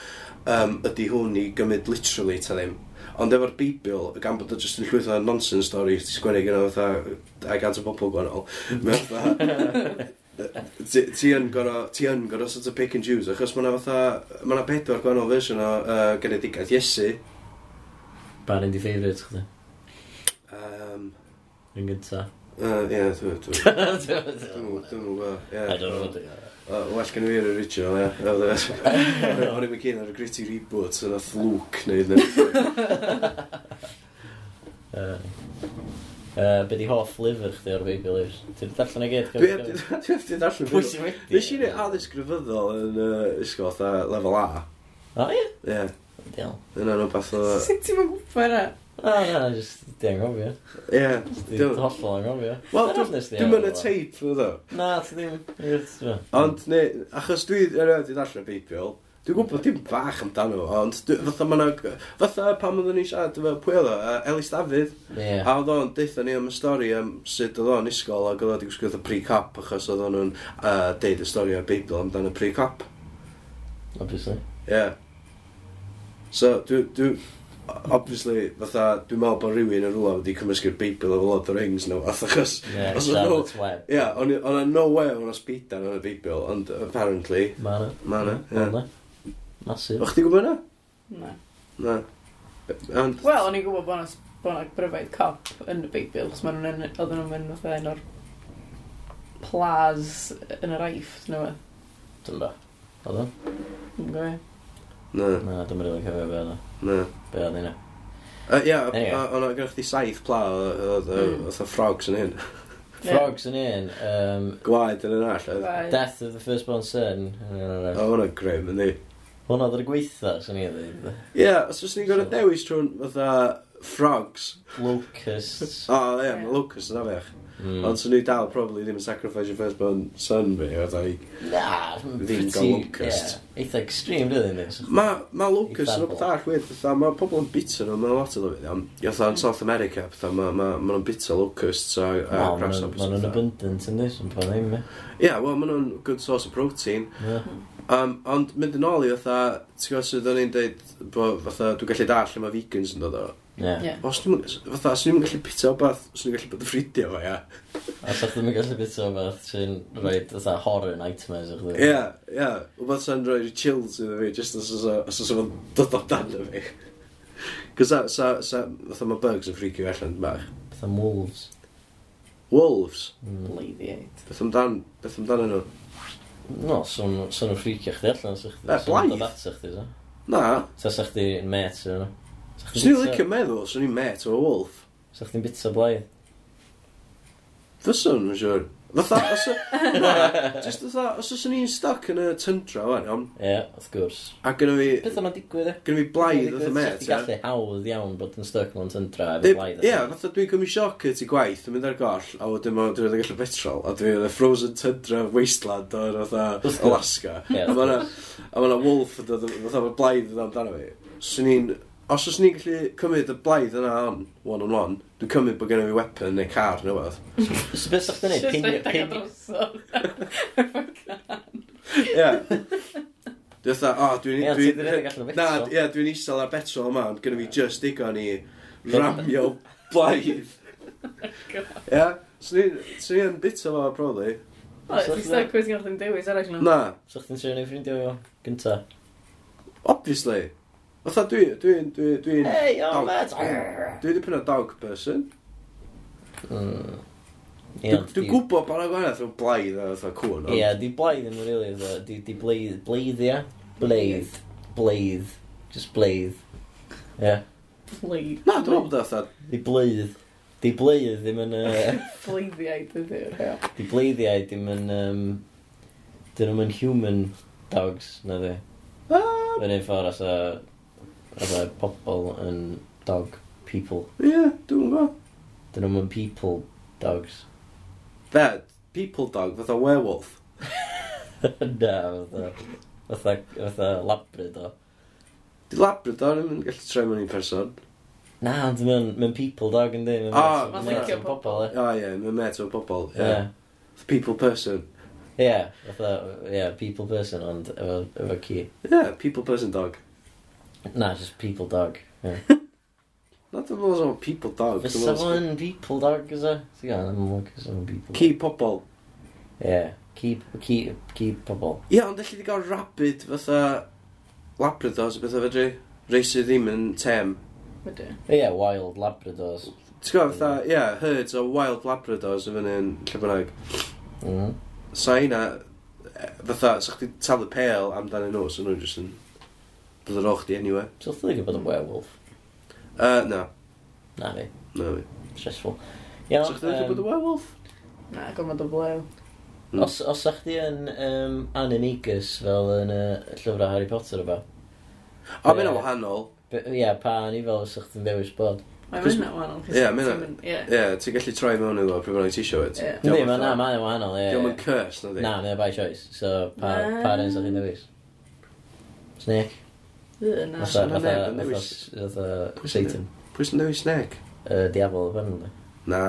um, ydy hwn i gymryd literally ta ddim. Ond efo'r Beibl, gan bod o jyst yn llwyth o nonsense stories, ti sgwennu gyda fatha a gant o bobl gwahanol, mae fatha... Ti yn gorau, ti yn gorau sort of pick and choose, achos mae'na fatha, mae'na bedwar gwahanol fersiwn o uh, genedigaeth Iesu. Ba rhan di ffeifryd, chdi? Um, Yn gynta. Ie, dwi'n... Dwi'n gwybod, ie. Don't know what well gen i fi yr original, ia. O'n i'n cyn ar y gritty reboot, so nath Luke neud yn. Uh, be di hoff lyfr chdi o'r Baby Leaves? Ti'n darllen i gyd? Ti'n darllen Pwy sy'n wedi? Nes i'n ei addysg rhyfyddol yn uh, ysgol fatha lefel A. O, ie? Ie. Diol. nhw'n rhywbeth o... Sut ti'n mynd gwybod O, na, jyst di anghofio. Ie. Di hollol anghofio. Wel, dwi'n mynd y teip, ddo. Na, ti ddim. Ond, ne, achos dwi erioed i y beibiol, dwi'n gwybod dim bach amdano, ond fatha ma'na. Fatha pam oedden ni siarad efo Pwylo, Elis Dafydd. Ie. A oedd o'n deitha ni am y stori am sut oedd o'n isgol ac oedd o'n gwisgo y pre-cop achos oedd o'n uh, deud y stori o'r Beibl amdano pre-cop. Obviously. Ie. Yeah. So, dwi, Dwi, obviously, fatha, dwi'n meddwl bod rhywun yn rhywle wedi cymysgu'r Beibl o Lord of the Rings nhw, fath achos... Ie, Charlotte's Web. Yeah, on, on o'na no way o'n speedan yn y Beibl, ond apparently... Ma na. Ma na, ie. Masif. O'ch ti'n gwybod yna? Na. Na. And... Wel, o'n i'n gwybod bod yna bo bryfaid cop yn y Beibl, chos maen nhw'n oedden nhw'n mynd fatha un o'r plas yn yr aifft, nhw. Dyna. Oedden? Yn gwybod. Na. Na, dwi'n rili'n cofio be oedd. Na. Be oedd hynna. Ia, ond oedd gennych chi saith pla hmm. oedd y frogs yn hyn. Frogs yn un. Um, Gwaed yn un all. Death of the Firstborn Son. O, hwnna grim, yndi. Hwnna oedd yr gweitha, sy'n ei ddweud. Ie, os oes ni'n gorau dewis trwy'n fatha frogs. Locusts. O, ie, mae locusts yn afech. Mm. Ond swn i dal, probably ddim yn sacrifice your firstborn son fi, oedd i Na, ddim gael locust. Yeah, eitha extreme, dydyn ni. Mae ma locust yn rhywbeth all weird, fatha, mae pobl yn bita nhw, mae'n lot o ddweud. am, fatha yn South America, fatha, mae ma, ma nhw'n bita locusts a, a no, grasshoppers. Mae nhw'n abundant yn dweud, yn pa ddim, e. Ie, wel, mae nhw'n good source of protein. Yeah. Um, ond mynd yn ôl i fatha, ti'n gwybod sydd o'n i'n dweud, bo, fatha, dwi'n gallu dall lle mae vegans yn dod o, Yeah. Os ni'n fatha, os ni'n gallu pita o bath, os ni'n gallu bod yn ffridio fo, ia. Os os ni'n gallu pita o bath, sy'n rhoi fatha horror nightmares o'ch dwi. Ia, ia. Wbeth sy'n rhoi chills iddo fi, just os oes oes o'n dod o dan o fi. Cos sa, sa, sa, fatha mae bugs yn ffricio allan bach. Fatha wolves. Wolves? Mm. Lady eight. Beth amdan, beth amdan nhw? No, son nhw'n ffricio chdi allan, sy'ch chdi. Na, blaid. Na, sa chdi met, sy'n nhw. Swn i'n licio meddwl, swn i'n met o wolf. Sa chdi'n bita blaidd? Fyswn, yn siwr. Fatha, os y... na, Just fatha, os oes ni'n stuck yn y tyndra, wan, iawn. Ie, wrth gwrs. A gyda fi... Beth yma'n digwydd, e? Gyda fi blaidd wrth y met, ie. gallu hawdd iawn bod yn stuck mewn tyndra efo Dib- blaidd. Ie, fatha dwi'n cymryd sioc at i gwaith, yn mynd ar goll, a wedyn ma, dwi'n gallu petrol, a dwi'n y frozen tyndra wasteland o'r fatha Alaska. Ie, A wrth ma' 'na- a ma' 'na wolf yn dod, fatha ma' blaidd yn dod amdano fi. Swn i'n os oes ni'n gallu cymryd y blaidd yna on, one on one, dwi'n cymryd bod gen i weapon neu car neu wedd. So beth sa'ch dynnu? Just dweud dag adrosol. Ie. Dwi'n dweud, o, dwi'n... Na, ie, dwi'n isel ar betrol yma, ond gynnu fi just digon i ramio blaidd. Ie? So ni'n bit o fo, probably. O, ti'n stuck cwrs gael chdi'n dewis arall nhw? Na. So chdi'n siarad i'n ffrindio fo, gynta? Obviously. Fatha dwi, dwi, dwi, dwi... Hey, yo, mate! Dwi wedi pynnu dog person. Mm. Ie, Dwi'n di- gwybod bod yna gwahaneth o'n blaidd a fatha cwn. ond- Ie, di blaidd yn rili, ddo. di, di blaidd, blaidd, ia? Blaidd, blaidd, just blaidd. Ie, Pleid. Na, dwi'n meddwl bod fatha... di blaidd, di blaidd ddim yn, yy, Pleiddiau dydy'r hel. di blaiddiau ddim yn, um, dyn nhw'n human dogs, na di. Yn un ffordd as a Fatha pobl yn dog people. Ie, yeah, dwi'n gwybod. Dyn nhw'n mynd people dogs. Be? People dog, fatha werewolf. Na, fatha. Fatha, fatha labrador. Di labrador yn gallu troi mewn i'n person. Na, ond mae'n mae people dog yn di. Mae'n oh, met o pobl, e. O, ie, mae'n met o pobl, ie. People person. Ie, yeah, fatha, yeah, people person, ond efo, efo ci. Ie, yeah, people person dog. Na, just people dog. Yeah. Not dim ond o'n people dog. Fysa fo yn people dog, ysa? Ti'n gael, ddim yn mwyn cys o'n people dog. Ci pobl. Ie, ci pobl. Ie, ond allai di gael rabid fatha labradors o bethau fedri. Reis sydd ddim yn tem. Ie, yeah, wild labradors. Ti'n gwybod fatha, ie, yeah, herds o wild labradors yn fyny yn Llybynnag. Mm. Mm-hmm. So, hynna, e, fatha, sa'ch chi talu pale amdanyn nhw, so nhw'n jyst yn Bydd yr och di anyway. So, wrth ddeg bod yn werewolf? Uh, na. Na fi. Na fi. Stressful. Iawn. So, chdi'n bod yn werewolf? Na, gormod o blew. Mm. Os, os a'ch chdi yn um, animagus fel yn y uh, llyfrau Harry Potter o ba? O, mae'n wahanol. Ie, pa anifel os a'ch ti'n dewis bod? Mae'n wahanol. Ie, mae'n... Ie, ti'n gallu troi mewn iddo pryd bynnag ti isio it. Ie, na, mae'n wahanol, ie. Diolch yn curse, na di? Na, mae'n by choice. So, pa, pa rhan sa'ch chi'n dewis? Snake? Fatha, fatha, fatha, Satan. Pwy sy'n dewis snake? Y diafol, yna. Na.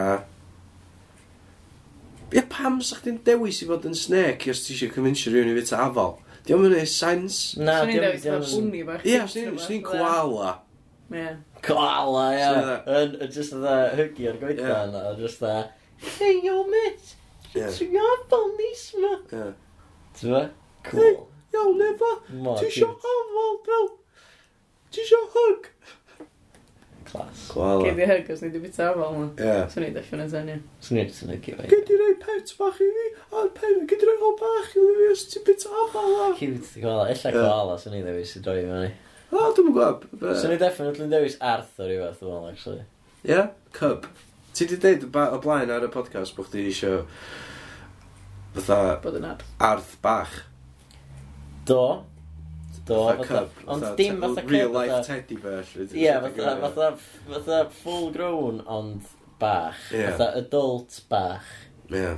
Ie, pam sa chdi'n dewis i fod yn snake os ti eisiau convincio rhywun i fyta afol? Diolch yn ei sens. Na, diolch yn ei sens. Ie, os ni'n koala. Ie. Koala, ie. Just dda hygu ar goedfa a Just dda, hey, yo, mate. It's nis ma! Ie. Ti'n Cool iawn efo. Ti isio hafol fel... Ti isio hug? Clas. Gwala. Gei di hug os ni di bita hafol yma. Ie. Swn i definite yn ie. Swn i'n sy'n hygu fe. Gei di rei pet bach i fi, a pen, gei di rei hol bach i fi os ti bita hafol yma. Gei di bita gwala, illa gwala, swn i ddewis i droi fyny. O, dwi'n gwab. Swn i definitely dewis Arthur i fath o'n actually. Ie, cub. Ti di deud o blaen ar y podcast bod chdi eisiau fatha... Bod yn arth. Arth bach. Do. Do, fatha... Ond dim fatha cyb. Real life teddy bear. Ie, fatha, fatha full grown, ond bach. Fatha adult bach. Ie.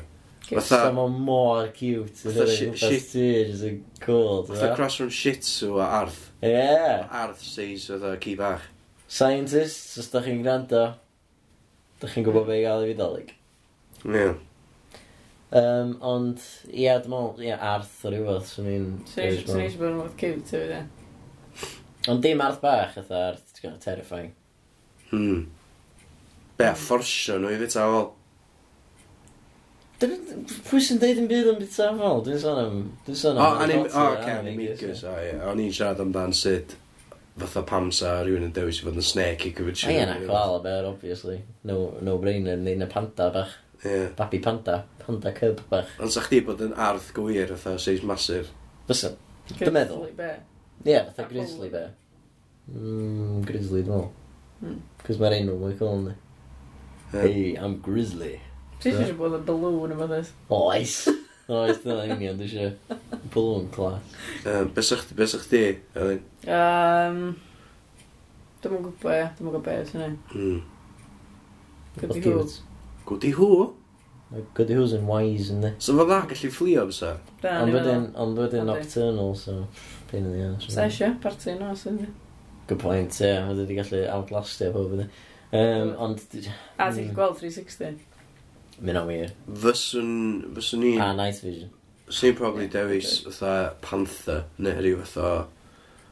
Fatha... Fatha mor cute. Fatha shit. Fatha cool. Fatha cross from shih tzu a arth. Ie. Arth seis fatha ci bach. Scientists, os da chi'n gwrando, da chi'n gwybod beth i gael i fi dalig. Ie. Yeah. Um, ond, ia, dim ond, ia, arth o rhywbeth, swn i'n... Swn i'n eisiau bod yn fath cute, hefyd, ia. Ond dim arth bach, eitha arth, ti'n gwybod, terrifying. Hmm. Be, a fforsio nhw i fita o fel? Pwy sy'n deud yn byd yn bita o fel? Dwi'n sôn am... Dwi'n son am... O, o, oce, amigos, o, ie. O'n i'n siarad amdan sut fatha pam sa rhywun yn dewis i fod yn snake i gyfyd siw. Ie, na, clal, obviously. No, no brainer, neu na panda bach. Yeah. Babi panda. Panda cub bach. Ond sa chdi bod yn arth gwir, fatha seis masif. Fysa. Dwi'n meddwl. Grizzly bear. Ie, yeah, fatha grizzly bear. Mm, grizzly, dwi'n meddwl. Mm. Cos mae'r enw mwy cool, ni. Yeah. Hey, I'm grizzly. Ti eisiau bod yn balloon yma ddes? Oes. Oes, dyna union, dwi eisiau balloon class. Um, besach, besach ti, Elin? Um, dwi'n mwyn gwybod, dwi'n mwyn gwybod beth, sy'n ei. Mm. Could be good. Goody Who? Goody Who's yn wise yndi. So fod na gallu fflio fysa? Ond wedyn, ond wedyn nocturnal, so... Pain in the ass. Sa eisiau, party no, sy'n di. Good point, ie. Yeah. Oedd wedi gallu outlastio e pob ydi. Um, ond... A mm. ti'n gweld 360? Mynd o'n wir. Fyswn, fyswn ni... Ah, A night vision. Fyswn i'n probably yeah, dewis fatha panther, neu rhyw fatha...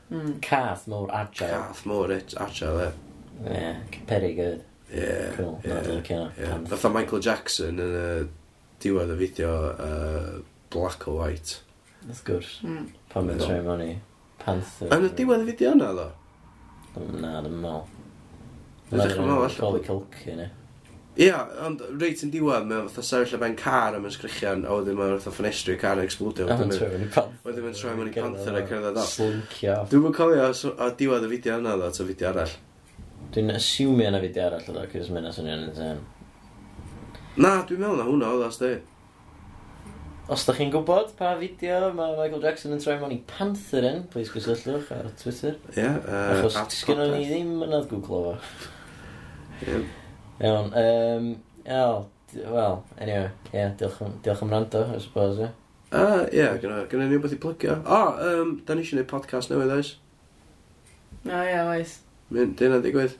Mm. Cath mor agile. Cath mor agile, ie. Yeah, peri yd. Ie. Cool. Ie. Yeah, yeah. Fatha Michael Jackson yn y diwedd y fideo uh, Black or White. Wrth gwrs. Mm. Pan mae'n troi mewn i Panther. Yn y diwedd y fideo yna, ddo? Na, dim mal. Ydych chi'n meddwl? Colby Culkin, ie. Ia, ond reit yn diwedd, mae'n fatha sefyll y ben car am sgrichian, a wedyn mae'n fatha ffenestri y car yn explodio. A mae'n troi mewn i panther. Wedyn mae'n troi mewn i panther a cerdded off. Slincio. Dwi'n cofio a diwedd y fideo yna, ddo, ta fideo arall. Dwi'n asiwmio na fideo arall oedd o, cys mynd as yn insane. Na, dwi'n meddwl na hwnna oedd as di. Os da chi'n gwybod pa fideo mae Michael Jackson yn troi mewn i Panther yn, please gysylltwch ar Twitter. Ie. Yeah, uh, Achos sgynno ni ddim yn adgw clofo. Ie. Iawn. Um, iawn. Wel, anyway, ie, yeah, diolch, diolch am rando, I suppose, ie. Ah, ie, gyda gynna, gynna ni wbeth i plygio. O, oh, um, da ni eisiau gwneud podcast newydd, oes? O, oh, ie, yeah, oes mynd dyna digwydd.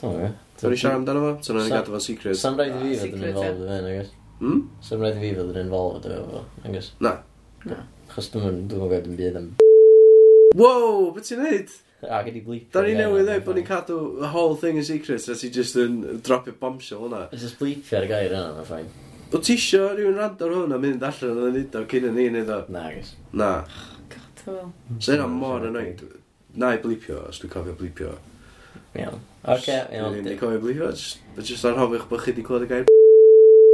Dwi'n gwybod. Dwi'n siarad amdano fo, so na'n gadw fo'n secret. Sam rhaid ah, hmm? i fi fod yn involved yn hyn, I guess. Hmm? Sam rhaid i fi fod yn involved efo hyn, I guess. Na. Na. Chos dwi'n gwybod yn byd am... Wow, beth ti'n neud? A gyd i blip. Da ni newydd dweud bod ni'n cadw the whole thing in secret, a ti just yn dropio bombshell hwnna. Ys ys blipio ar y gair yna, mae'n ffain. O ti isio rhywun rand ar hwn a mynd allan o'n neud o cyn yn ni neud o? Na, gys. Na. God, Will. So yna mor yn oed. Na i blipio, os dwi'n cofio blipio. Iawn. Oce, iawn. Dwi'n cofio blifio, but just anhofiwch bod chi wedi clywed y gair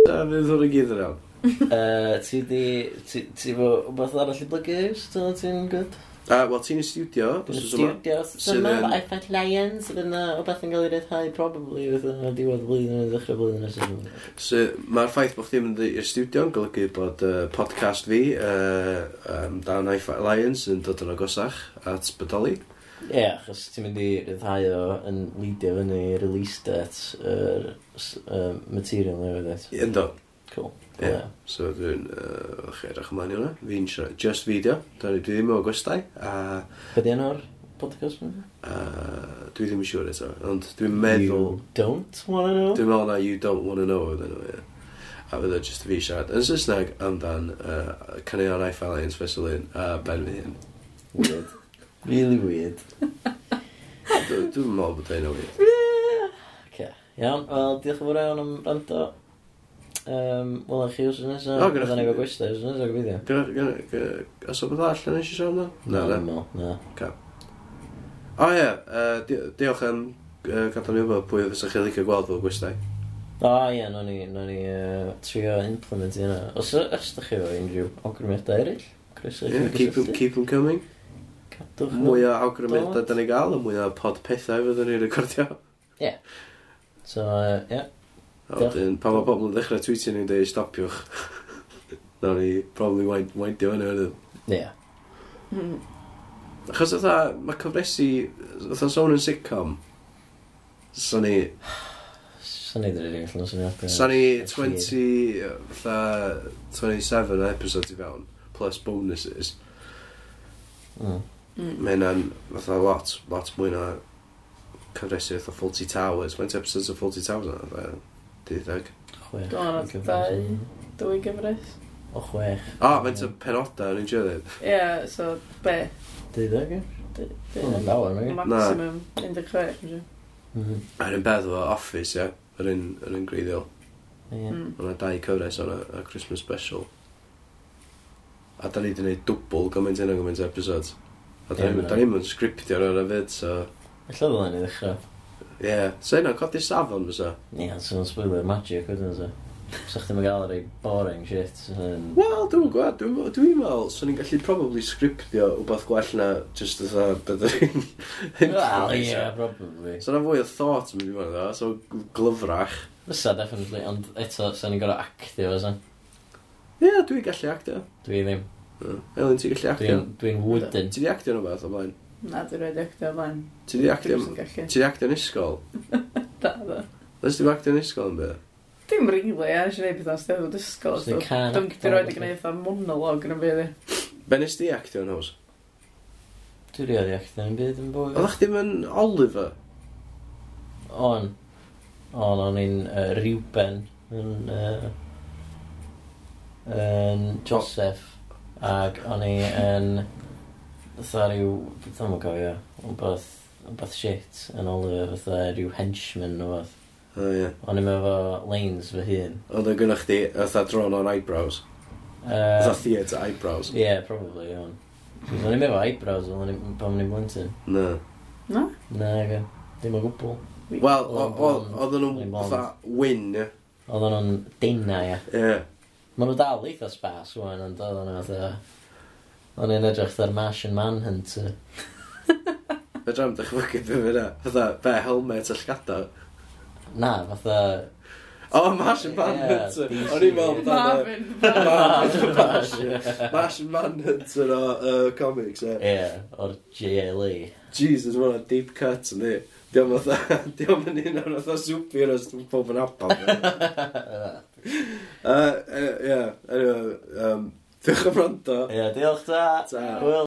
a fydd hwn yn gyd yn iawn. Ti di, ti fo, beth arall i blygu, sydd ti'n gwyd? Wel, ti'n studio, os oes yma. Studio, yma, I Fight Lions, fydd yna o beth yn cael ei ryddhau, probably, fydd yna diwedd blwyddyn yn ddechrau blwyddyn nesaf. So, mae'r ffaith bod chdi'n mynd i'r studio yn golygu bod uh, podcast fi, uh, um, dan I Fight Lions, yn dod yn agosach at Bodoli. Ie, yeah, achos ti'n mynd i ryddhau o yn leidio fyny release dates yr uh, material newydd et. Ie, ynddo. Cool. Ie, yeah. yeah. so dwi'n uh, chi edrych ymlaen i hwnna. Fi'n siarad just video, dwi ddim o gwestai. A... Be di enw'r podcast yma? Uh, dwi ddim yn siŵr eto, ond dwi'n meddwl... You don't wanna know? Dwi'n meddwl na you don't want to know oedd enw, ie. A fydda just fi siarad yn Saesneg amdan uh, caneuon iFi Lions fesul un a ben fi hyn. Weird. Really weird. Dwi'n meddwl bod hyn o weird. Okay. Iawn, wel, diolch yn fawr iawn am rando. Um, wel, chi os yn nesaf, O, gyda byddai'n chdi- efo gwestiwn os yn nesaf gobeithio. Gynna- gynna- gy- Os o beth all yn eisiau siarad na? Na, na. na. O ie, yy, di- diolch am yy, gadael ni wybod pwy fysa chi licio gweld fel gwestai. O ie, no ni, no ni uh, trio implement i hynna. Os os ydych chi efo unrhyw awgrymiadau eraill, Yeah, Ie, Keep 'em- keep them coming. Mwy o awgrymiadau da ni gael, y mwy o pod pethau fyddwn ni'n recordio. Ie. So, ie. Uh, yeah. A wedyn, pan mae pobl yn dechrau tweetio ni'n dweud stopiwch. Na ni, probably weindio hynny hynny. Ie. Hmm. Achos oedd mae cyfresu, ytha sôn yn sitcom. So ni... So ni ddryd i'n llnos yn iawn. So ni 20, ytha, 27 episodes i fewn, plus bonuses. Mm. Mm. Mae hynna'n fatha lot, lot mwy na cyfresu fatha Fawlty Towers. Mae'n episodes o Fawlty Towers yna, fatha, dyddag. Chwech. Do, dau, dwy gyfres. O chwech. O, oh, mae'n penodau yn un ddweud. Ie, so, be? Dyddag, ie? Maximum 16, A'r un mhm. beth o Office, ie? Yr un, yr un greiddiol. Ie. Mm. Mae yna dau cyfres o'n a Christmas special. A da ni wedi gwneud dwbl gymaint yna gymaint episodes. A da ni'n mynd sgriptio ar hwnna fyd, so... Alla ddod yn ei ddechrau. Ie, yeah. so yna, codi safon fysa. Ie, yeah, so'n spoiler magic wedyn, so. Sa chdi'n gael rei boring shit. And... Wel, dwi'n gwybod, dwi'n dwi, dwi meddwl, so ni'n gallu probably sgriptio wbeth gwell na just as a beth yw'n... Wel, ie, probably. So na fwy o thought yn mynd i fod, dda, so glyfrach. Fysa, definitely, ond eto, sa'n ni'n gorau actio, fysa. Ie, yeah, dwi'n gallu actio. Dwi ddim. Elin, ti'n gallu actio? Dwi'n wooden. Ti di actio nhw beth o blaen? Na, dwi'n rhaid actio o blaen. Ti di actio? Ti di actio yn ysgol? Da, da. Nes ti'n actio yn ysgol yn beth? Dim rili, a nes i wneud beth o'n steddfod ysgol. Dwi'n gyda'i rhaid i gwneud eitha monolog yn y byd. Be nes di actio yn hws? Dwi'n rhaid i actio yn byd yn bwyd. Oeddach chdi'n yn Oliver? On. On, o'n i'n uh, Reuben. Yn... Uh, yn Joseph. Ac o'n i yn... Fytha rhyw... Fytha ma'n gofio. Wbeth... Wbeth shit yn ôl y fytha rhyw henchman o fath. O oh, ie. O'n i'n efo lanes fy hun. Ond yn gynnwch chi ytha dron o'n eyebrows? Uh, ytha theatre eyebrows? Ie, yeah, probably, iawn. O'n i'n efo eyebrows pan o'n i'n blentyn. Na. Na? Na, aga. Dim o gwbl. Wel, oedden nhw'n fatha win, ie? Oedden nhw'n dena, e. ie. Ie. Maen nhw dal eitha spas rwan, ond oedd yna fatha... O'n i'n edrych fatha'r Martian Manhunter. Fedra am dychmygu beth fyna. E. Fatha, be, helmet a llgada. Na, fatha... O, oh, Martian Manhunter! Yeah, O'n i'n meddwl Marvin. Marvin! Martian Manhunter o uh, comics, e. Ie, o'r JLE. Jesus, mae'n deep cut yn di. Diolch yn un o'r fatha superheroes dwi'n pob yn abal. uh, uh, yeah, anyway, um, diolch am rando. Ie, yeah, diolch ta. Ta. Hwyl.